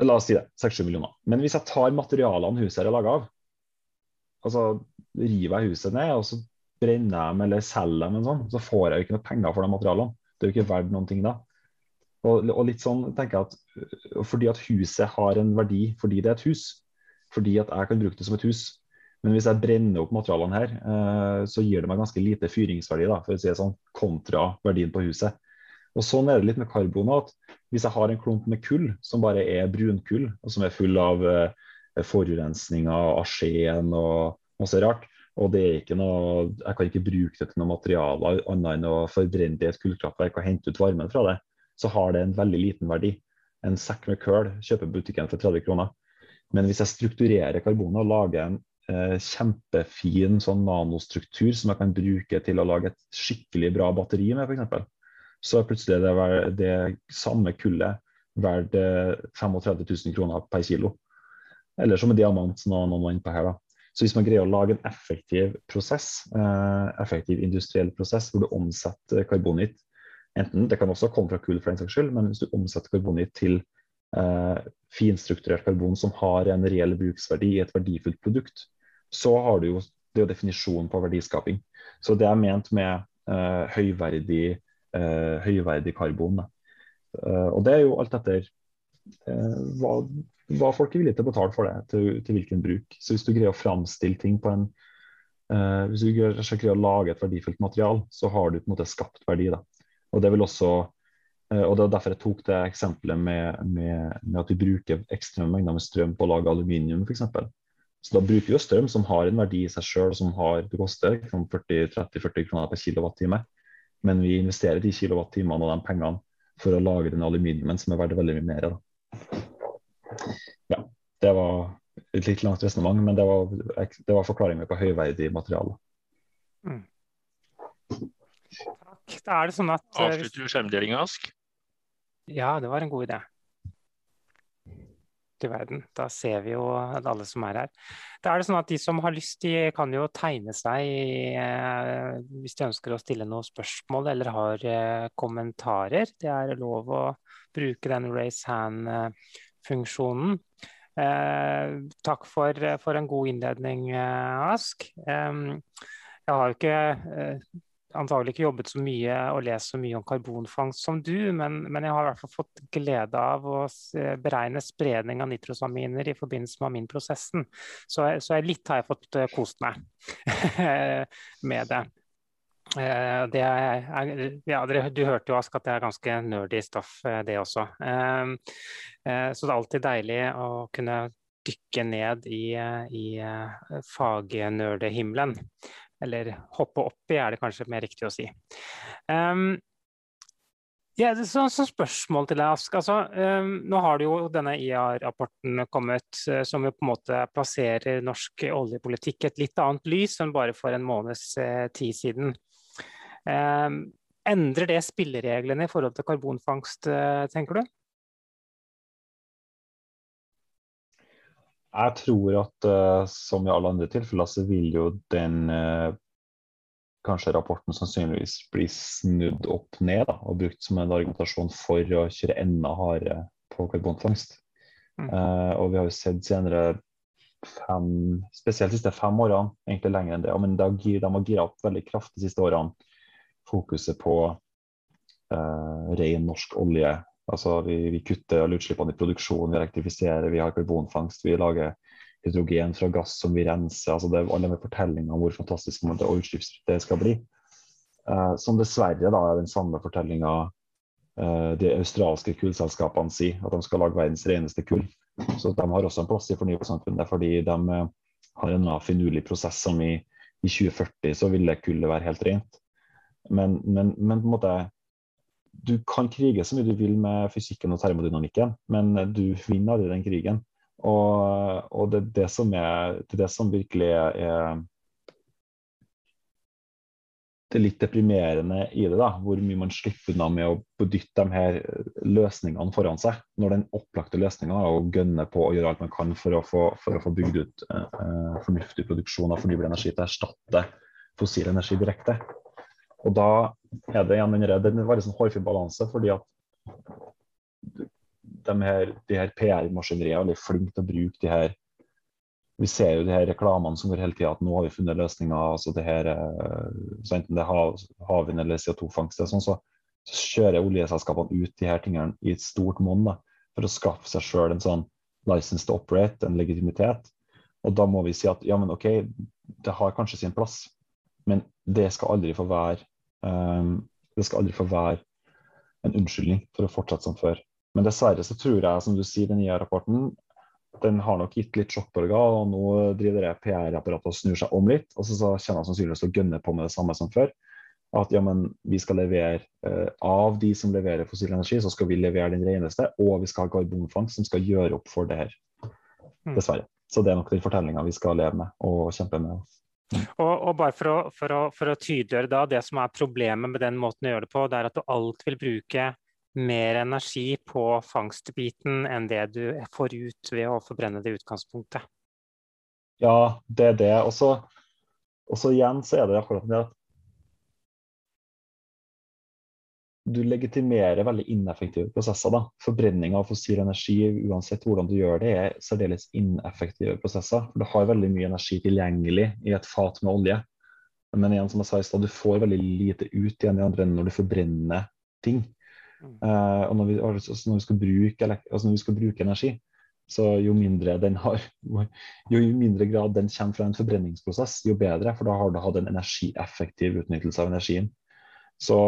F: la oss si det. Seks-sju millioner. Men hvis jeg tar materialene huset er laga av, altså river jeg huset ned og så brenner jeg dem eller selger dem, sånn, så får jeg jo ikke noe penger for de materialene. Det er jo ikke verdt noen ting da. Og, og, litt sånn tenker jeg at Fordi at huset har en verdi fordi det er et hus, fordi at jeg kan bruke det som et hus. Men hvis jeg brenner opp materialene her, eh, så gir det meg ganske lite fyringsverdi da, for å si det sånn, kontra verdien på huset. Og Sånn er det litt med karbonat. Hvis jeg har en klump med kull som bare er brunkull, og som er full av eh, forurensninger, arsen og masse rart, og det er ikke noe, Jeg kan ikke bruke det til noe materiale annet enn å forbrenne det i et kullkraftverk og hente ut varmen fra det. Så har det en veldig liten verdi. En sekk med kull kjøper butikken for 30 kroner. Men hvis jeg strukturerer karbonet og lager en eh, kjempefin sånn nanostruktur som jeg kan bruke til å lage et skikkelig bra batteri med, f.eks., så er plutselig det, det samme kullet verdt 35 eh, 000 kroner per kilo. Eller som en diamant, som noen var inne på her. da. Så hvis man greier å lage en effektiv prosess, eh, effektiv industriell prosess hvor du omsetter karbonit enten Det kan også komme fra kull, for den saks skyld, men hvis du omsetter karbonit til eh, finstrukturert karbon som har en reell bruksverdi i et verdifullt produkt, så har du jo det er jo definisjonen på verdiskaping. Så det er ment med eh, høyverdig, eh, høyverdig, karbon. Uh, og det er jo alt etter hva hva folk er villige til å betale for det, til, til hvilken bruk. Så hvis du greier å framstille ting på en eh, Hvis du greier, å lage et verdifullt material, så har du på en måte skapt verdi. Da. Og det vil også eh, og det er derfor jeg tok det eksempelet med, med, med at vi bruker ekstreme mengder med strøm på å lage aluminium, f.eks. Så da bruker vi jo strøm som har en verdi i seg sjøl, som har, det koster 30-40 kroner per kilowattime. Men vi investerer de kilowattimene og de pengene for å lage den aluminiumen som er verdt veldig mye mer. Da. Ja, det var et litt langt resonnement, men det var, det var forklaringen på høyverdig materiale. Mm.
B: Takk. Da er det sånn at
C: eh, Avslutter du skjermdelinga, Ask?
B: Ja, det var en god idé. Til verden. Da ser vi jo alle som er her. Da er det sånn at De som har lyst, de kan jo tegne seg eh, hvis de ønsker å stille noen spørsmål eller har eh, kommentarer. Det er lov å bruke den raise hand-funksjonen. Eh, takk for, for, en god innledning, Ask. jeg har jo ikke antagelig ikke jobbet så mye og lest så mye om karbonfangst som du, men, men, jeg har i hvert fall fått glede av å beregne spredning av nitrosaminer i forbindelse med aminprosessen. Så, så litt har jeg fått kost meg med det. Uh, det er, ja, du hørte jo Ask at det er ganske nerdy stoff, uh, det også. så det er alltid deilig å kunne dykke ned i, i fagnerdehimmelen. Eller hoppe opp i, er det kanskje mer riktig å si. Ja, ja, så, så, spørsmål til deg, Ask. Altså, um, nå har det jo denne IA-rapporten kommet, som jo på en måte plasserer norsk oljepolitikk et litt annet lys enn bare for en måneds tid siden. Um, endrer det spillereglene i forhold til karbonfangst, uh, tenker du?
F: Jeg tror at uh, som i alle andre tilfeller, så vil jo den uh, kanskje rapporten sannsynligvis bli snudd opp ned da, og brukt som en argumentasjon for å kjøre enda hardere på karbonfangst. Mm. Uh, og vi har jo sett senere fem, spesielt de siste fem årene, egentlig lenger enn det, men de har gira opp veldig kraftig de siste årene fokuset på ren norsk olje Altså, vi, vi kutter alle utslippene i produksjon, vi elektrifiserer, vi har karbonfangst. Vi lager hydrogen fra gass som vi renser. altså Det er alle med fortellinger om hvor fantastisk og utslippsfritt det skal bli. Uh, som dessverre da er den samme fortellinga uh, de australske kullselskapene sier, at de skal lage verdens reneste kull. Så de har også en plass i fornybarsamfunnet, fordi de uh, har en finurlig prosess som i, i 2040 så ville kullet være helt rent. Men, men, men på en måte du kan krige så mye du vil med fysikken og termodynamikken, men du vinner aldri den krigen. Og, og det, det, som er, det, det som virkelig er, det er litt deprimerende i det, da, hvor mye man slipper unna med å dytte de her løsningene foran seg. Når den opplagte løsninga er å gønne på å gjøre alt man kan for å få, for å få bygd ut eh, fornuftig produksjon av fornybar energi til å erstatte fossil energi direkte. Og da er det igjen den det er veldig sånn hårfin balanse, fordi at de her, her PR-maskineriet er veldig flinke til å bruke de her Vi ser jo de her reklamene som går hele tida at nå har vi funnet løsninger. altså det her, eh, så Enten det er hav, havvind eller CO2-fangst, sånn, så, så, kjører oljeselskapene ut de her tingene i et stort monn for å skaffe seg sjøl en sånn license to operate, en legitimitet. Og da må vi si at ja, men OK, det har kanskje sin plass, men det skal aldri få være det skal aldri få være en unnskyldning for å fortsette som før. Men dessverre så tror jeg, som du sier, den nye rapporten den har nok gitt litt sjokkbølger. og Nå driver det PR-apparatet og snur seg om litt. og Så kommer de sannsynligvis til å gønne på med det samme som før. At ja, men vi skal levere eh, av de som leverer fossil energi, så skal vi levere den reneste. Og vi skal ha karbonfangst som skal gjøre opp for det her. Mm. Dessverre. Så det er nok den fortellinga vi skal leve med og kjempe med.
B: Og, og, bare for å, for, å, for å, tydeliggjøre da, Det som er problemet med den måten å gjøre det på, det er at du alt vil bruke mer energi på fangstbiten enn det du får ut ved å forbrenne det utgangspunktet.
F: Ja, det er det. Og så igjen så er det akkurat det at du legitimerer veldig ineffektive prosesser. da. Forbrenning av fossil energi, uansett hvordan du gjør det, er særdeles ineffektive prosesser. For Du har veldig mye energi tilgjengelig i et fat med olje. Men igjen, som jeg sa i stad, du får veldig lite ut igjen i andre enden når du forbrenner ting. Uh, og når vi, altså, når, vi bruke, altså når vi, skal bruke, energi, så jo mindre den har, jo mindre grad den kommer fra en forbrenningsprosess, jo bedre. For da har du hatt en energieffektiv utnyttelse av energien. Så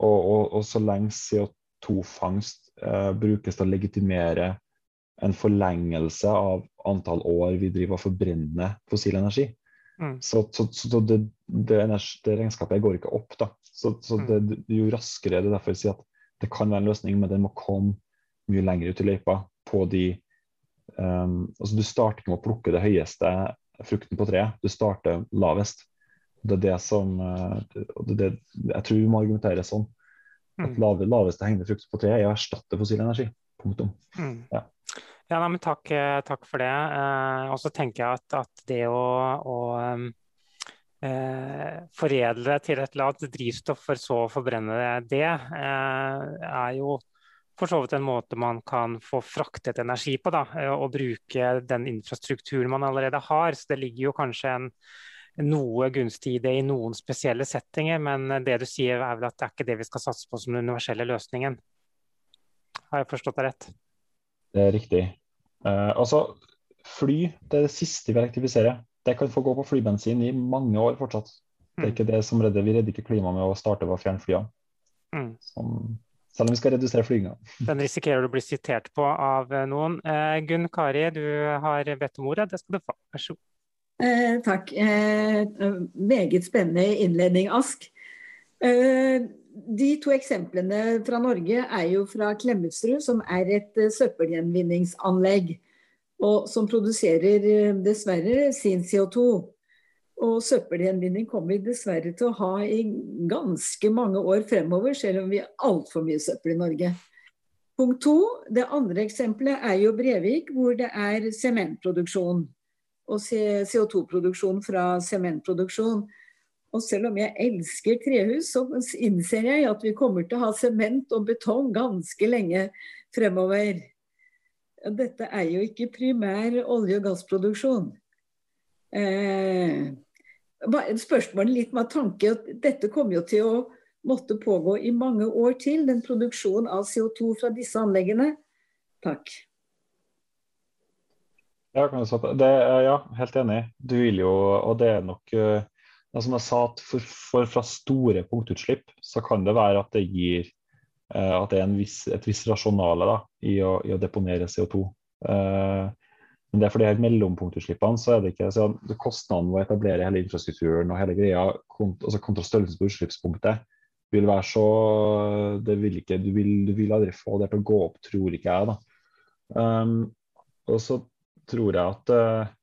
F: og, og, og så lenge CO2-fangst eh, brukes til å legitimere en forlengelse av antall år vi driver og forbrenner fossil energi, mm. så, så, så det, det, det, regnskapet går ikke opp. da. Så, så mm. det, jo raskere det er derfor jeg sier at det kan være en løsning, men den må komme mye lenger ut i løypa på de um, altså Du starter ikke med å plukke det høyeste frukten på treet, du starter lavest. Det er det som eh, det, det, Jeg tror vi må argumentere sånn. At mm. lave, laveste hengende frukt på treet er å erstatte fossil energi. Punktum.
B: Mm. Ja. ja nei, men takk, eh, takk, for det. Eh, og så tenker jeg at, at det å, å eh, foredle til et eller annet drivstoff for så å forbrenne det, eh, er jo for så vidt en måte man kan få fraktet energi på, da, og bruke den infrastrukturen man allerede har. Så det ligger jo kanskje en, noe gunstig i det i noen spesielle settinger, men det du sier er vel at det er ikke det vi skal satse på som den universelle løsningen. Har jeg forstått deg rett?
F: Det er riktig. Uh, altså, fly det er det siste vi elektrifiserer. Det kan få gå på flybensin i mange år fortsatt. Det er mm. ikke det som redder, Vi redder ikke klimaet med å starte ved å fjerne flyene. Mm. selv om vi skal redusere flyginga.
B: Den risikerer du å bli sitert på av eh, noen. Eh, Gunn Kari, du har bedt om ordet. Det skal du få. Vær så god.
A: Eh, takk. Eh, meget spennende innledning, Ask. Eh, de to eksemplene fra Norge er jo fra Klemetsrud, som er et eh, søppelgjenvinningsanlegg og som produserer eh, dessverre sin CO2. Og søppelgjenvinning kommer vi dessverre til å ha i ganske mange år fremover, selv om vi har altfor mye søppel i Norge. Punkt to, Det andre eksempelet er jo Brevik, hvor det er sementproduksjon. Og CO2-produksjon fra sementproduksjon. Og selv om jeg elsker trehus, så innser jeg at vi kommer til å ha sement og betong ganske lenge fremover. Dette er jo ikke primær olje- og gassproduksjon. Eh, spørsmålet litt med tanke at dette kommer jo til å måtte pågå i mange år til, den produksjonen av CO2 fra disse anleggene. Takk.
F: Ja, det, ja helt enig. Du vil jo, og det er nok uh, Som jeg sa, at for, for, fra store punktutslipp så kan det være at det gir Eh, at det er viss, et visst rasjonale da, i, å, i, å, deponere CO2. Eh, men det er for de her mellompunktutslippene så er det ikke så kostnaden ved å etablere hele infrastrukturen og hele greia kont, altså kontra størrelsen på utslippspunktet vil være så det vil ikke, du, vil, du vil aldri få det til å gå opp, tror ikke jeg. da. Um, og så tror jeg at uh,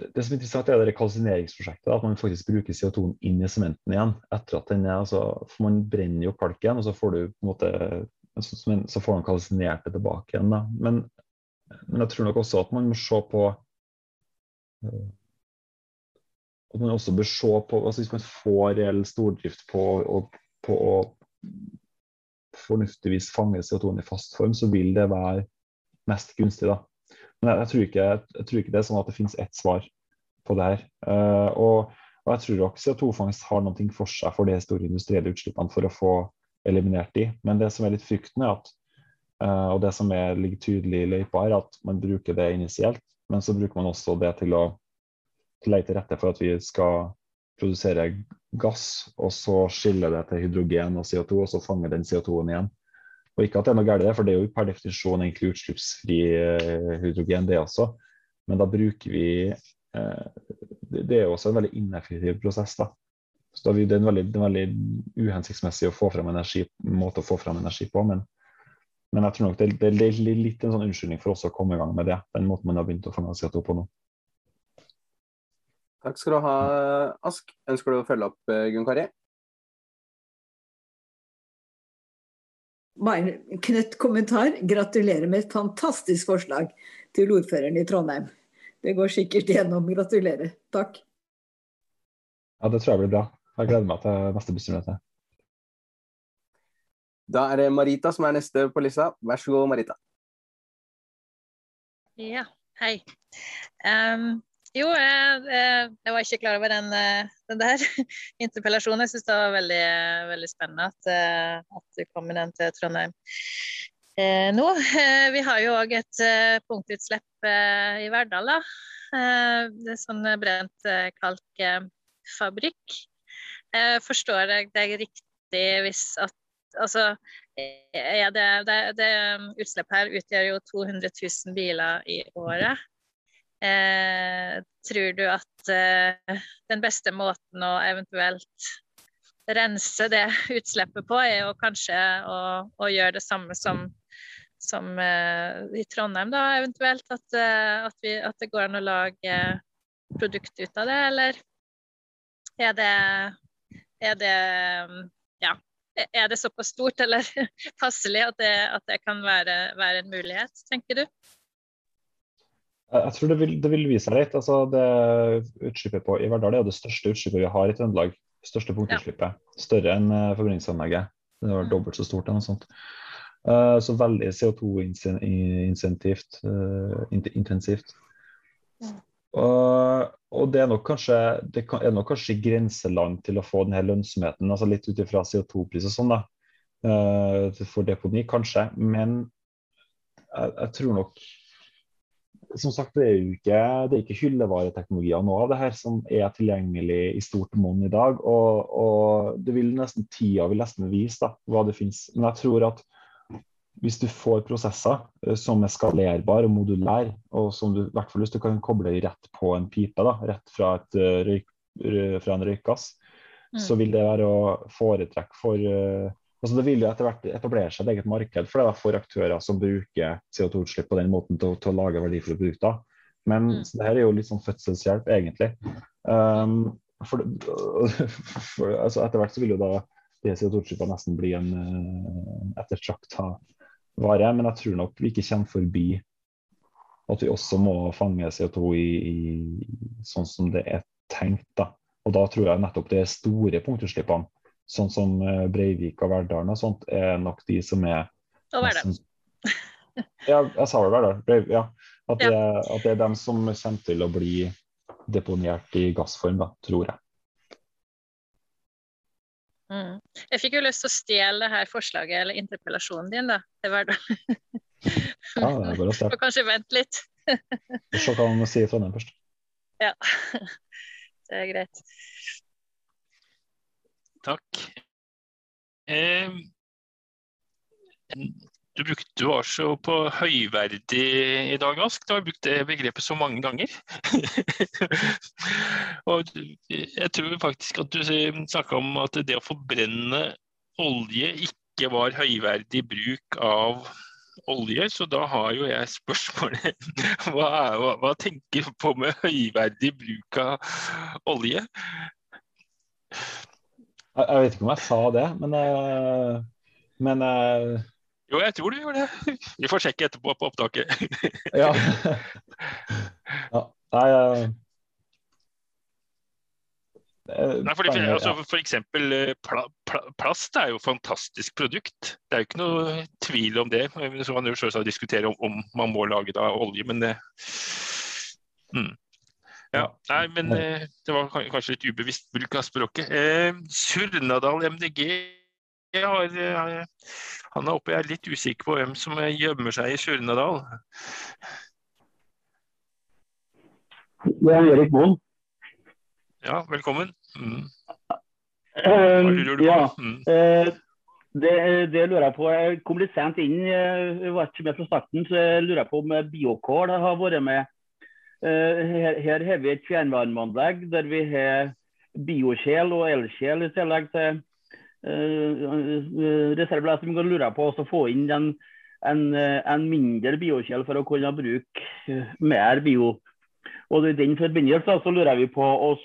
F: det som er interessant, er det kalsineringsprosjektet. At man faktisk bruker CO2-en inn i sementen igjen. etter at den er, altså, for Man brenner jo kalken, og så får du måte, så får man kalsinert det tilbake igjen. Men, men, jeg tror nok også at man må se på eh, at man også bør se på altså Hvis man får reell stordrift på, og, på å fornuftigvis fange CO2-en i fast form, så vil det være mest gunstig. da. Men jeg, jeg, tror ikke, jeg, tror ikke, det er sånn at det finnes ett svar på det her. Uh, og, og, jeg tror også CO2-fangst har noe for seg for de store industrielle utslippene for å få eliminert de. Men det som er litt frykten, er at uh, og det som er, ligger tydelig i løypa, er at man bruker det initielt, men så bruker man også det til å legge til rette for at vi skal produsere gass, og så skille det til hydrogen og CO2, og så fange den CO2-en igjen. Og ikke at det er noe galt i det, for det er jo per definisjon egentlig utslippsfri eh, hydrogen, det også. Men da bruker vi eh, Det er jo også en veldig ineffektiv prosess. da. Så da er en veldig, en veldig uhensiktsmessig å få frem energi, måte å få frem energi på. Men, men jeg tror nok det, det, er litt en sånn unnskyldning for oss å komme i gang med det. Den måten man har begynt å fange CO2 på nå.
E: Takk skal du ha, Ask. Ønsker du å følge opp, eh, Gunn Kari?
A: Bare en knøtt kommentar. Gratulerer med et fantastisk forslag til ordføreren i Trondheim. Det går sikkert gjennom. Gratulerer. Takk.
F: Ja, det tror jeg blir bra. Jeg gleder meg til neste bussmøte.
E: Da er det Marita som er neste på lista. Vær så god, Marita.
D: Ja, hei. Um, jo, jeg, jeg, var ikke klar over den, eh, den der interpellasjonen. Jeg syns det var veldig, veldig spennende at, eh, at, du kom med den til Trondheim eh, nå. Vi har jo òg et punktutslipp i Verdal. da. Det er sånn brent kalkfabrikk. Forstår jeg deg riktig hvis at altså, det, det, det utslippet her utgjør jo 200 000 biler i året. Eh, tror du at eh, den beste måten å eventuelt rense det utslippet på, er jo kanskje å, å, gjøre det samme som, som eh, i Trondheim, da eventuelt? At, eh, at, vi, at, det går an å lage produkt ut av det, eller er det, er det ja, er det såpass stort eller passelig at det, at det kan være, være, en mulighet, tenker du?
F: Jeg tror det vil, det vil vise seg litt. Altså, det utslippet på, I Verdal er det største utslippet vi har i Trøndelag. Største punktutslippet. Større enn uh, forbrenningsanlegget. Det var dobbelt så stort. eller noe sånt. Uh, så veldig CO2-intensivt. intensivt. Og, og, det er nok kanskje det er nok kanskje grenseland til å få denne lønnsomheten, altså litt ut ifra CO2-pris og sånn, da. For deponi, kanskje. Men jeg, jeg tror nok som sagt, det er jo ikke, det er ikke hyllevareteknologier nå av det her som er tilgjengelig i stort monn i dag. Og, og, det vil nesten tida vil nesten vise da, hva det finnes. Men jeg tror at hvis du får prosesser eh, som er skalerbare og modulære, og som du, i hvert fall hvis du kan koble rett på en pipe, da, rett fra, eh, røyk, fra en røykgass, mm. så vil det være å foretrekke for uh, Altså det vil jo etter hvert etablere seg et eget marked for det for aktører som bruker CO2-utslipp på den måten til, til, å lage verdifulle produkter. Men mm. det her er jo litt sånn fødselshjelp, egentlig. Um, for, for, altså etter hvert så vil jo da de CO2-utslippene nesten bli en uh, ettertrakta vare. Men jeg tror nok vi ikke kommer forbi at vi også må fange CO2 i, i sånn som det er tenkt. da. Og da tror jeg nettopp det er store punktutslippene sånn som eh, Breivik og Verdalen og sånt, er nok de som er
D: Og Verdal.
F: ja, jeg sa vel Verdal. Ja. At, ja. At det er dem som kommer til å bli deponert i gassform, da, tror jeg.
D: Mm. Jeg fikk jo lyst til å stjele det her forslaget eller interpellasjonen din, da, til Verdal.
F: ja, det er bare å starte.
D: Og kanskje vente litt.
F: Se hva man sier si i Trondheim først.
D: Ja, det er greit.
C: Takk. Eh, du brukte jo også på høyverdig i dag, Ask. Du har brukt det begrepet så mange ganger. og jeg tror faktisk at du snakka om at det å forbrenne olje ikke var høyverdig bruk av olje, så da har jo jeg spørsmålet hva, er, hva, hva tenker du på med høyverdig bruk av olje?
F: Jeg, jeg, vet ikke om jeg sa det, men, uh, men uh,
C: Jo, jeg tror du gjorde det. Vi får sjekke etterpå på opptaket.
F: ja. ja. Nei, uh,
C: Nei, for, altså, for eksempel, pla, pla, plast er jo et fantastisk produkt. Det er jo ikke noe tvil om det. Så man jo selvsagt diskutere om, om, man må lage det av olje, men det mm. Ja, nei, men eh, det var kanskje litt ubevisst bruk av språket. Eh, Surnadal MDG har, eh, han er oppe. Jeg er litt usikker på hvem som gjemmer seg i Surnadal.
G: Det er Erik Moen.
C: Ja, velkommen. Mm.
G: Hva lurer du på? Ja, mm. Eh, det, det, lurer jeg på. Jeg kom litt sent inn, jeg var ikke med fra starten, så jeg lurer på om biokål har vært med Eh, her, her har vi et fjernvarmeanlegg der vi har biokjel og elkjel i tillegg til uh, som kan lure på å få inn en, en, en mindre biokjel for å kunne bruke mer bio. Og I den forbindelse så lurer vi på å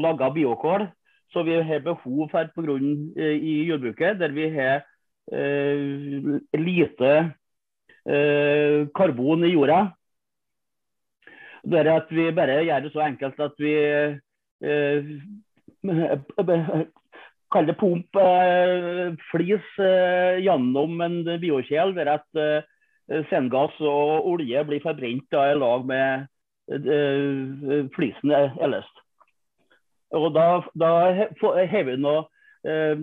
G: lage biokål. Så vi har behov for på grunn i jordbruket der vi har uh, lite uh, karbon i jorda. Det er at vi bare gjør det så enkelt at vi eh, kaller pump eh, flis eh, gjennom en biokjel, der at eh, sengass og olje blir forbrent da, i lag med eh, flisen ellers. Og da, da har vi noe eh,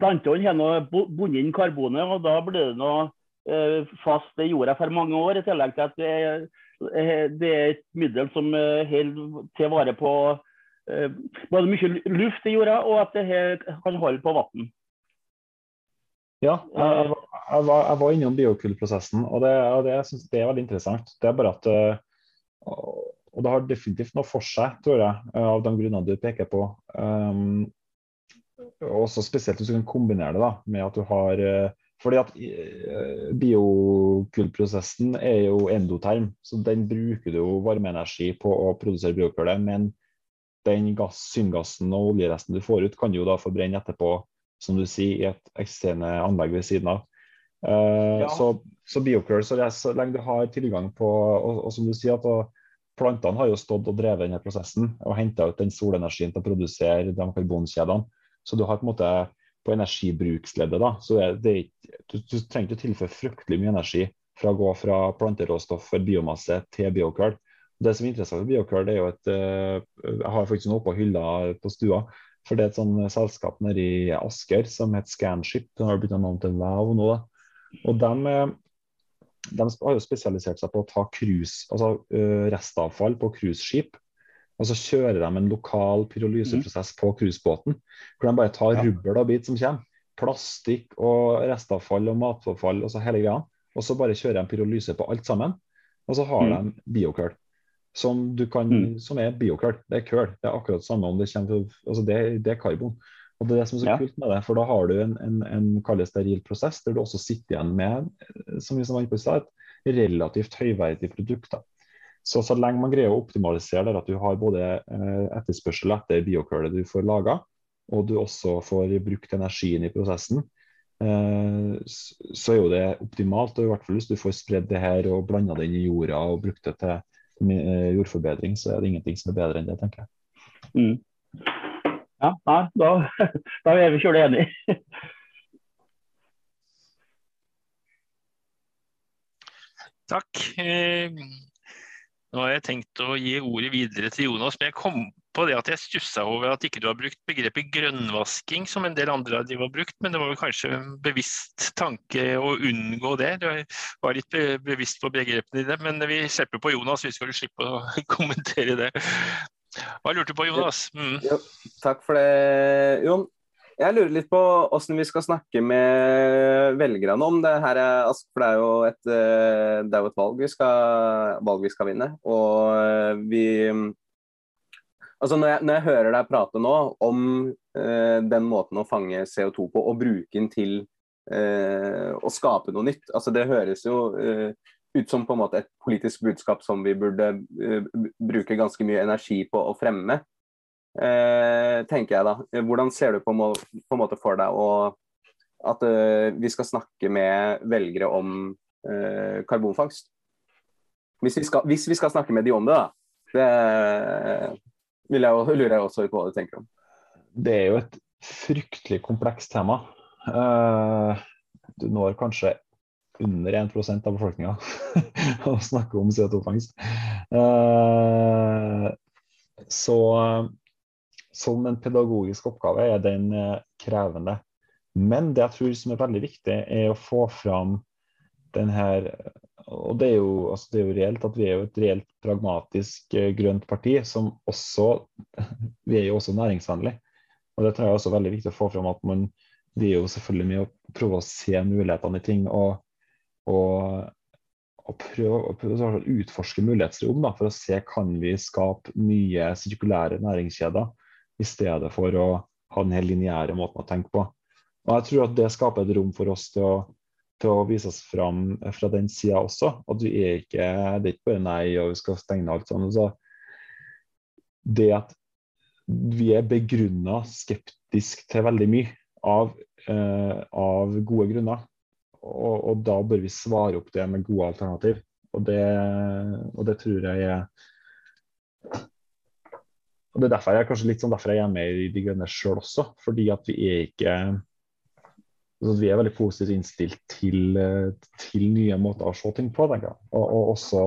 G: Plantene har nå bundet inn karbonet, og da blir det noe eh, fast i jorda for mange år. I tillegg til at det det er et middel som eh, holder til vare på eh, både mye luft i jorda, og at det kan holde på vann.
F: Ja, jeg, jeg, var, jeg var innom biokullprosessen, og det, og det, jeg synes det er veldig interessant. Det er bare at Og det har definitivt noe for seg, tror jeg, av de grunnene du peker på. Um, også spesielt hvis du kan kombinere det da, med at du har fordi at eh, Biokullprosessen er jo endoterm, så den bruker du jo varmeenergi på å produsere biokullet. Men den gass, syngassen og oljeresten du får ut, kan du jo da forbrenne etterpå, som du sier, i et eksisterende anlegg ved siden av. Uh, ja. Så, så biokull, så, så, lenge du har tilgang på Og, og som du sier, at og, plantene har jo stått og drevet denne prosessen og henta ut den solenergien til å produsere de karbonkjedene. Så du har på en måte på energibruksleddet, da, så det, det du, du trenger ikke å tilføre fryktelig mye energi fra å gå fra planteråstoff for biomasse til biokull. Det som er interessant for biokull, er jo et Jeg har faktisk noe på hylla på stua. For det er et sånn selskap nede i Asker som heter Scanship. Den har blitt navn til Wow nå. da. Og de, de, har jo spesialisert seg på å ta cruise, altså restavfall på cruiseskip og så kjører de en lokal pyrolyseprosess på cruisebåten. Hvor de bare tar ja. rubbel og bit som kommer. Plastikk og restavfall og matavfall og så hele greia. Og så bare kjører de pyrolyse på alt sammen. Og så har mm. de biokøl. Som, mm. som, er biokøl. Det er køl. Det er akkurat samme om det kommer altså det, det, er karbon. Og Det er det som er så ja. kult med det, for da har du en, en, en steril prosess der du også sitter igjen med som vi var inne på et relativt høyverdig produkt. Så så lenge man greier å optimalisere der at du har både eh, etterspørsel etter biokølet du får laga, og du også får brukt energien i prosessen, eh, så er jo det optimalt. og i hvert fall Hvis du får spredd det her og blanda det inn i jorda og brukt det til eh, jordforbedring, så er det ingenting som er bedre enn det, tenker jeg.
G: Mm. Ja, nei, da, da er vi kjølig enige.
C: Takk. Nå har jeg tenkt å gi ordet videre til Jonas, men jeg kom på det at jeg stussa over at ikke du har brukt begrepet grønnvasking, som en del andre de har brukt. Men det var kanskje en bevisst tanke å unngå det. Du var litt bevisst på begrepene dine. Men vi slipper på Jonas, vi skal slippe å kommentere det. Hva lurte du på, Jonas?
E: Mm. Jo, takk for det, Jon. Jeg lurer litt på hvordan vi skal snakke med velgerne om det her. For det er jo et, eh, er jo et valg, vi skal, valg, vi skal, vinne. Og eh, vi Altså når jeg, når jeg hører deg prate nå om eh, den måten å fange CO2 på og bruke den til eh, å skape noe nytt, altså det høres jo eh, ut som på en måte et politisk budskap som vi burde eh, bruke ganske mye energi på å fremme tenker jeg da. Hvordan ser du på, må, på en måte for deg og at eh, vi skal snakke med velgere om eh, karbonfangst? Hvis vi, skal, hvis vi, skal, snakke med de om det, da. Det vil jeg, lurer jeg også på hva du tenker om.
F: Det er jo et fryktelig komplekst tema. Du når kanskje under 1 av befolkninga å snakke om CO2-fangst. Uh, så som en pedagogisk oppgave er den eh, krevende. Men det jeg tror som er veldig viktig, er å få fram den her Og det er, jo, altså det er jo reelt at vi er jo et reelt pragmatisk eh, grønt parti som også Vi er jo også næringsvennlig. Og det tror jeg er også veldig viktig å få fram at man vi er jo selvfølgelig med å prøve å se mulighetene i ting. og, og og prøve, å utforske mulighetsrom for å se kan vi skape nye sirkulære næringskjeder i stedet for å ha den helt lineære måten å tenke på. Og Jeg tror at det skaper et rom for oss til å, til å vise oss fram fra den sida også. At vi er ikke, det er ikke bare nei og vi skal stenge alt sånn. Så det at vi er begrunna skeptisk til veldig mye av, eh, av gode grunner. Og, og, da bør vi svare opp det med gode alternativ. Og det, og det tror jeg er og Det er derfor jeg, kanskje litt sånn derfor jeg er med i De grønne sjøl også. Fordi at vi er ikke altså Vi er veldig positivt innstilt til, til, nye måter å se ting på, jeg. Og, og også,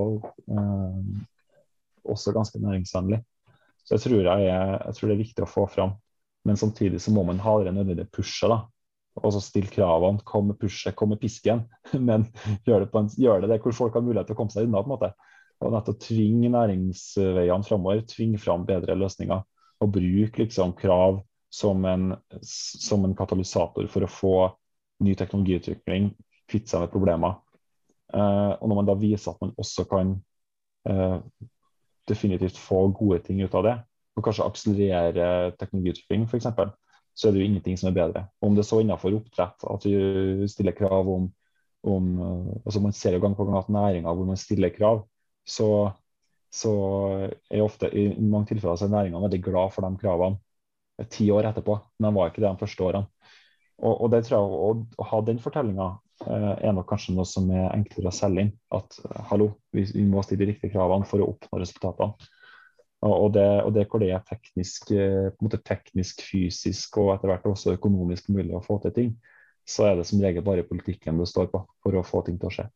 F: eh, også, ganske næringsvennlig. Så jeg tror, jeg, jeg tror, det er viktig å få fram. Men samtidig så må man ha det nødvendige pushet. da. Og så stille kravene. Kom med pushet, kom med pisken. Men gjør det, gjør det, det hvor folk har mulighet til å komme seg unna. på en måte og nettopp tvinge næringsveiene framover, tvinge fram bedre løsninger. Og bruke liksom krav som en, som en, katalysator for å få ny teknologiutvikling, kvitte seg med problemer. Uh, og når man da viser at man også kan uh, definitivt få gode ting ut av det, og kanskje akselerere teknologiutvikling f.eks., så er det jo ingenting som er bedre. Om det er så innenfor oppdrett at du stiller krav om, om uh, altså Man ser jo gang på gang at næringer hvor man stiller krav, så, så er ofte i mange tilfeller så er næringene veldig glad for de kravene ti år etterpå. Men de var ikke det de første årene. Og, og det tror jeg, å, ha den fortellinga eh, er nok kanskje noe som er enklere å selge inn. At hallo, vi, vi må stille de riktige kravene for å oppnå resultatene. Og det, og det hvor det er teknisk, eh, teknisk, fysisk og etter hvert også økonomisk mulig å få til ting, så er det som regel bare politikken det står på for å få ting til å skje.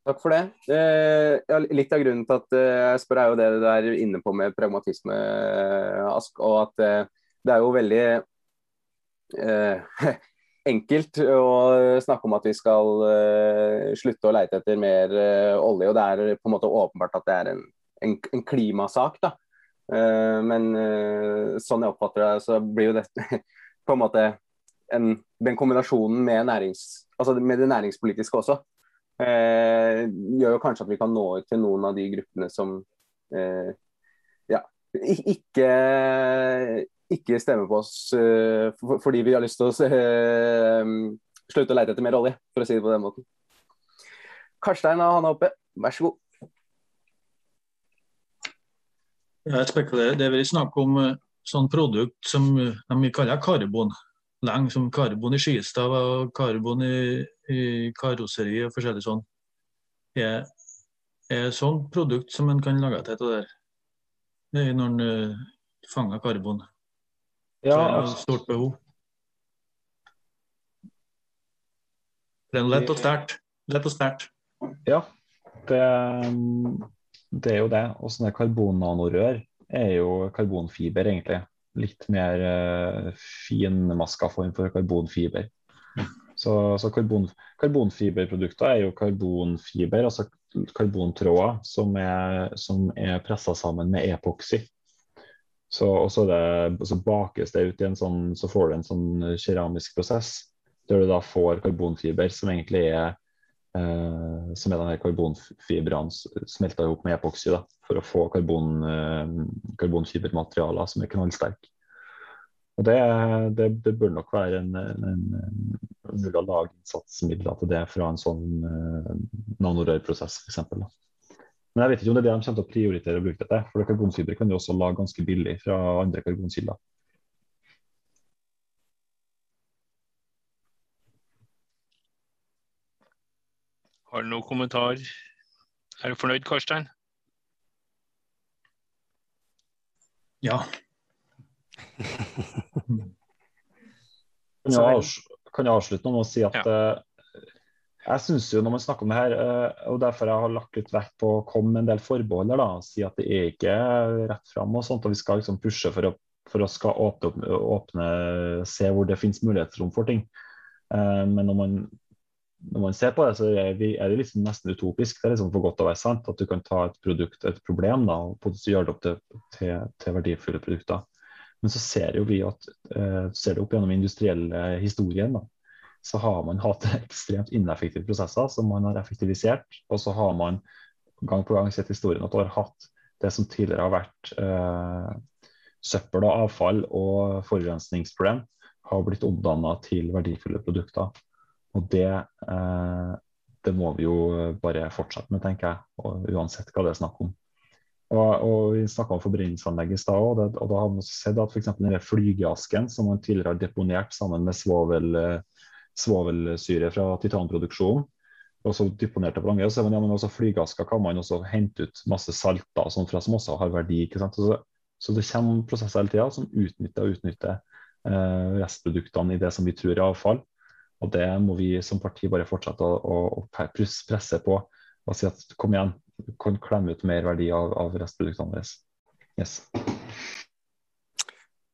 E: Takk for det. Eh, litt av grunnen til at eh, jeg spør, er jo det du er inne på med pragmatisme, Ask. Og at det er jo veldig eh, enkelt å snakke om at vi skal eh, slutte å leite etter mer olje. og Det er på en måte åpenbart at det er en, en, en klimasak. da. Men sånn jeg oppfatter det, så blir jo dette på en måte en, den kombinasjonen med, nærings, altså med det næringspolitiske også, gjør jo kanskje at vi kan nå ut til noen av de gruppene som ja, ikke ikke stemmer på oss uh, fordi vi har lyst til å uh, slutte å leite etter mer olje, for å si det på den måten. Karstein har hånda oppe, vær så god.
H: Jeg spekulerer. Det er vel snakk om uh, sånn produkt som de kaller karbon. Lenge som karbon i skistav og karbon i, i karosseri og forskjellig sånn. Er, er sånn produkt som en kan lage til det der. Det er når en uh, fanger karbon. Ja, det er et stort behov. Det er lett og sterkt. Lett og sterkt.
F: Ja, det, det, er jo det. Og sånne karbonnanorør er jo karbonfiber, egentlig. Litt mer uh, finmaska form for karbonfiber. Så, så karbon, karbonfiberprodukter er jo karbonfiber, altså karbontråder, som er, som er pressa sammen med epoksy. Så, det, så, bakes det ut i en sånn, så får du en sånn keramisk prosess der du da får karbonfiber som egentlig er eh, som er denne karbonfibrene smelta ihop med epoksy da, for å få karbon, eh, karbonfibermaterialer som er knallsterke. Og det, det, det, bør nok være en, en, en mulig å lage innsatsmidler til det fra en sånn eh, nanorørprosess f.eks. Men jeg vet ikke om det er det de kommer til å prioritere å bruke dette. For karbonfiber kan du også lage ganske billig fra andre karbonkilder.
C: Har du noen kommentar? Er du fornøyd, Karstein?
H: Ja.
F: kan jeg avslutte med å si at ja. Eh, jeg synes jo når man snakker om det her, eh, og derfor jeg har lagt litt vekt på å komme med en del forbehold da, si at det er ikke rett fram og sånt, og vi skal liksom pushe for å, for å skal åpne, åpne, se hvor det finnes mulighetsrom for ting. Eh, men når man, når man ser på det, så er, vi, er det liksom nesten utopisk. Det er liksom for godt å være sant at du kan ta et produkt, et problem, da, og gjøre det opp til, til, til verdifulle produkter. Men så ser jo vi at, uh, ser det opp gjennom industrielle historien. så har man hatt ekstremt ineffektive prosesser som man har effektivisert. Og så har man gang på gang sett historien at du har hatt det som tidligere har vært eh, søppel og avfall og forurensningsproblem, har blitt omdanna til verdifulle produkter. Og det, eh, det, må vi jo bare fortsette med, tenker jeg, uansett hva det er snakk om. Og, og Vi snakka om forbrenningsanlegg i stad, og, og, da har vi sett at f.eks. flygeasken som man tidligere har deponert sammen med svovel, eh, svovelsyre fra titanproduksjonen. Og så deponerte på lange. Så, ja, men også flygeasker kan man også hente ut masse salter sånn fra, som også har verdi. ikke sant? Så, så det kommer prosesser hele tida som utnytter og utnytter eh, restproduktene i det som vi tror er avfall. Og det må vi som parti bare fortsette å, å, å presse på og si at kom igjen, du kan klemme ut mer verdi av, av restproduktene våre. Yes.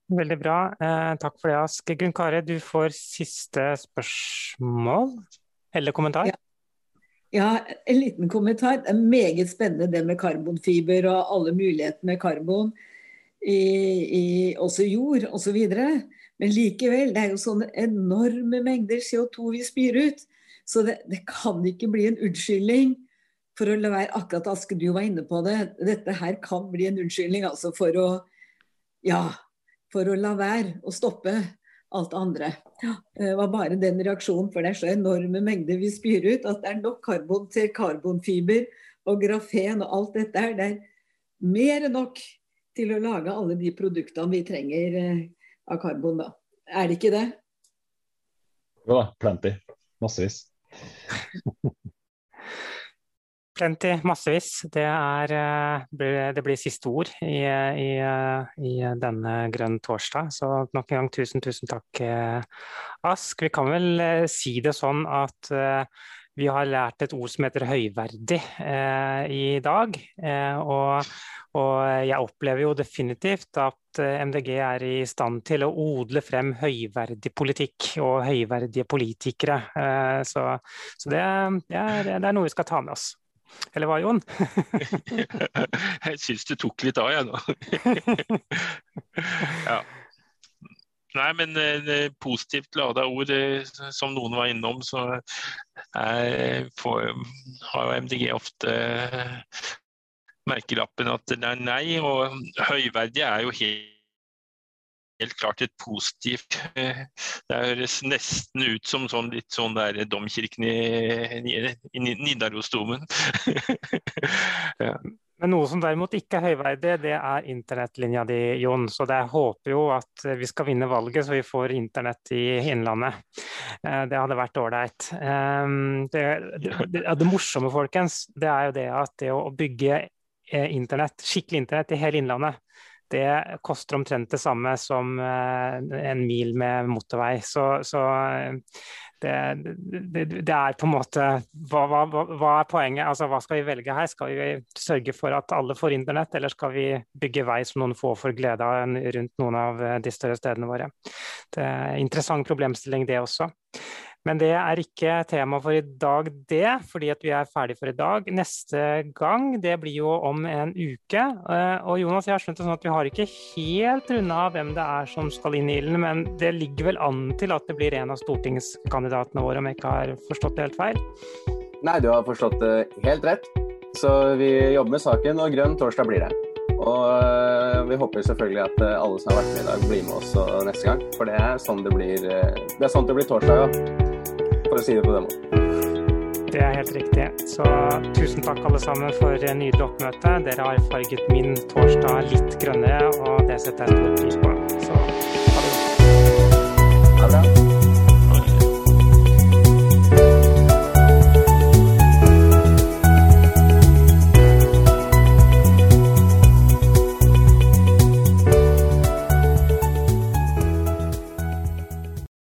B: Veldig bra. Eh, takk for det, Ask. Gunn Kare, du får siste spørsmål eller kommentar?
A: Ja. ja. en liten kommentar. Det er meget spennende det med karbonfiber og alle mulighetene med karbon i, i også jord osv. Men likevel, det er jo sånne enorme mengder CO2 vi spyr ut. Så det, det kan ikke bli en unnskyldning for å la være akkurat Aske, du var inne på det. Dette her kan bli en unnskyldning altså for å ja, for å la være å stoppe alt det andre. Det var bare den reaksjonen, for det er så enorme mengder vi spyr ut at det er nok karbon til karbonfiber og grafen og alt dette her. Det er mer enn nok til å lage alle de produktene vi trenger eh, av karbon, da. Er det ikke det?
F: Jo da, plenty. Massevis.
B: plenty, massevis. Det, er, eh, det blir siste ord i, i, i, denne Grønn torsdag. Så nok en gang tusen, tusen takk, Ask. Vi kan vel si det sånn at vi har lært et ord som heter høyverdig eh, i dag. Eh, og, og, jeg opplever jo definitivt at eh, MDG er i stand til å odle frem høyverdig politikk og høyverdige politikere. Eh, så, så det, det, er, det, er, noe vi skal ta med oss. Eller hva, Jon?
C: jeg syns du tok litt av, jeg nå. ja. Nei, men eh, positivt lada ord, eh, som noen var innom, så er, for, har MDG ofte merkelappen at det er nei. Og høyverdig er jo helt, helt klart et positivt eh, Det høres nesten ut som sånn, litt sånn der domkirken i, i, i Nidarosdomen.
B: ja. Men noe som derimot ikke er høyverdig, det er internettlinja di, Jon. Så jeg håper jo at vi skal vinne valget, så vi får internett i Innlandet. Eh, det hadde vært ålreit. Ehm, det, det, det, morsomme, folkens, det er jo det at det å bygge eh, internett, skikkelig internett i hele Innlandet, det koster omtrent det samme som eh, en mil med motorvei. Så, så det, det, det, er på en måte hva, hva, hva, er poenget? Altså, hva skal vi velge her? Skal vi sørge for at alle får internett, eller skal vi bygge vei som noen få får glede av rundt noen av de større stedene våre? Det er interessant problemstilling, det også. Men det er ikke tema for i dag, det, fordi vi er ferdig for i dag. Neste gang det blir jo om en uke. Eh, og Jonas, jeg har skjønt det sånn at vi har ikke helt runda hvem det er som skal inn i ilden, men det ligger vel an til at det blir en av stortingskandidatene våre, om jeg ikke har forstått det helt feil?
E: Nei, du har forstått det helt rett. Så vi jobber med saken, og grønn torsdag blir det. Og eh, vi håper selvfølgelig at eh, alle som har vært med i dag, blir med oss neste gang. For det er sånn det blir, det er sånn det blir torsdag, ja for å si det på den måten.
B: Det er helt riktig. Så tusen takk alle sammen for nydelig oppmøte. Dere har farget min torsdag litt grønnere, og det setter jeg stor pris på. Så ha det godt.
E: Ha det.